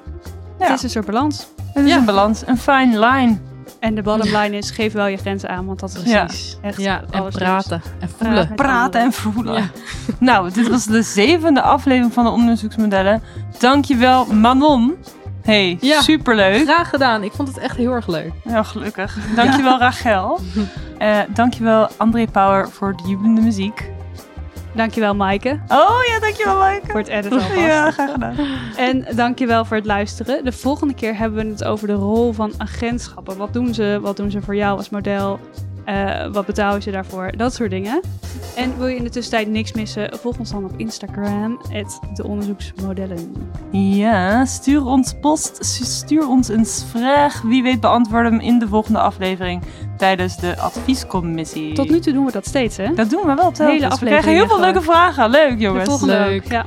Het is een soort balans. het is Ja. een balans, een fine line. En de bottom [laughs] line is, geef wel je grenzen aan, want dat is Ja. precies echt Ja, en alles praten en voelen. Praten. En voelen. Ja. [laughs] Nou, dit was de zevende aflevering van de onderzoeksmodellen. Dankjewel Manon. Hey, Ja. superleuk. Graag gedaan. Ik vond het echt heel erg leuk. Heel gelukkig. [laughs] Dankjewel Rachel. Eh dankjewel André Power voor de jubelende muziek. Dankjewel, Maaike, Oh ja, dankjewel Maaike. voor het editen [laughs] alvast. Ja, graag gedaan. En dankjewel voor het luisteren. De volgende keer hebben we het over de rol van agentschappen. Wat doen ze? Wat doen ze voor jou als model? Eh, wat betalen ze daarvoor? Dat soort dingen. En wil je in de tussentijd niks missen? Volg ons dan op Instagram, de onderzoeksmodellen. Ja, stuur ons post, stuur ons een vraag. Wie weet beantwoorden we hem in de volgende aflevering tijdens de adviescommissie. Tot nu toe doen we dat steeds, hè? Dat doen we wel telkens. Hele we krijgen heel veel leuke vragen. Leuk De jongens. volgende Leuk. ook, Ja.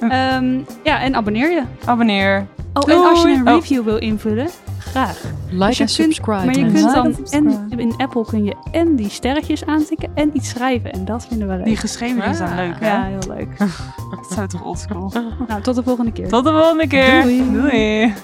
Ehm, ja, en abonneer je. Abonneer. Oh, en als je een Oh. review wil invullen, graag. Like Dus je en kunt- subscribe. Maar je en kunt like dan, en in Apple kun je en die sterretjes aantikken en iets schrijven. En dat vinden we leuk. Die geschreven zijn Ah. leuk hè? ja, heel leuk. [laughs] Dat zou toch oldschool. nou, tot de volgende keer. Tot de volgende keer. Doei. Doei.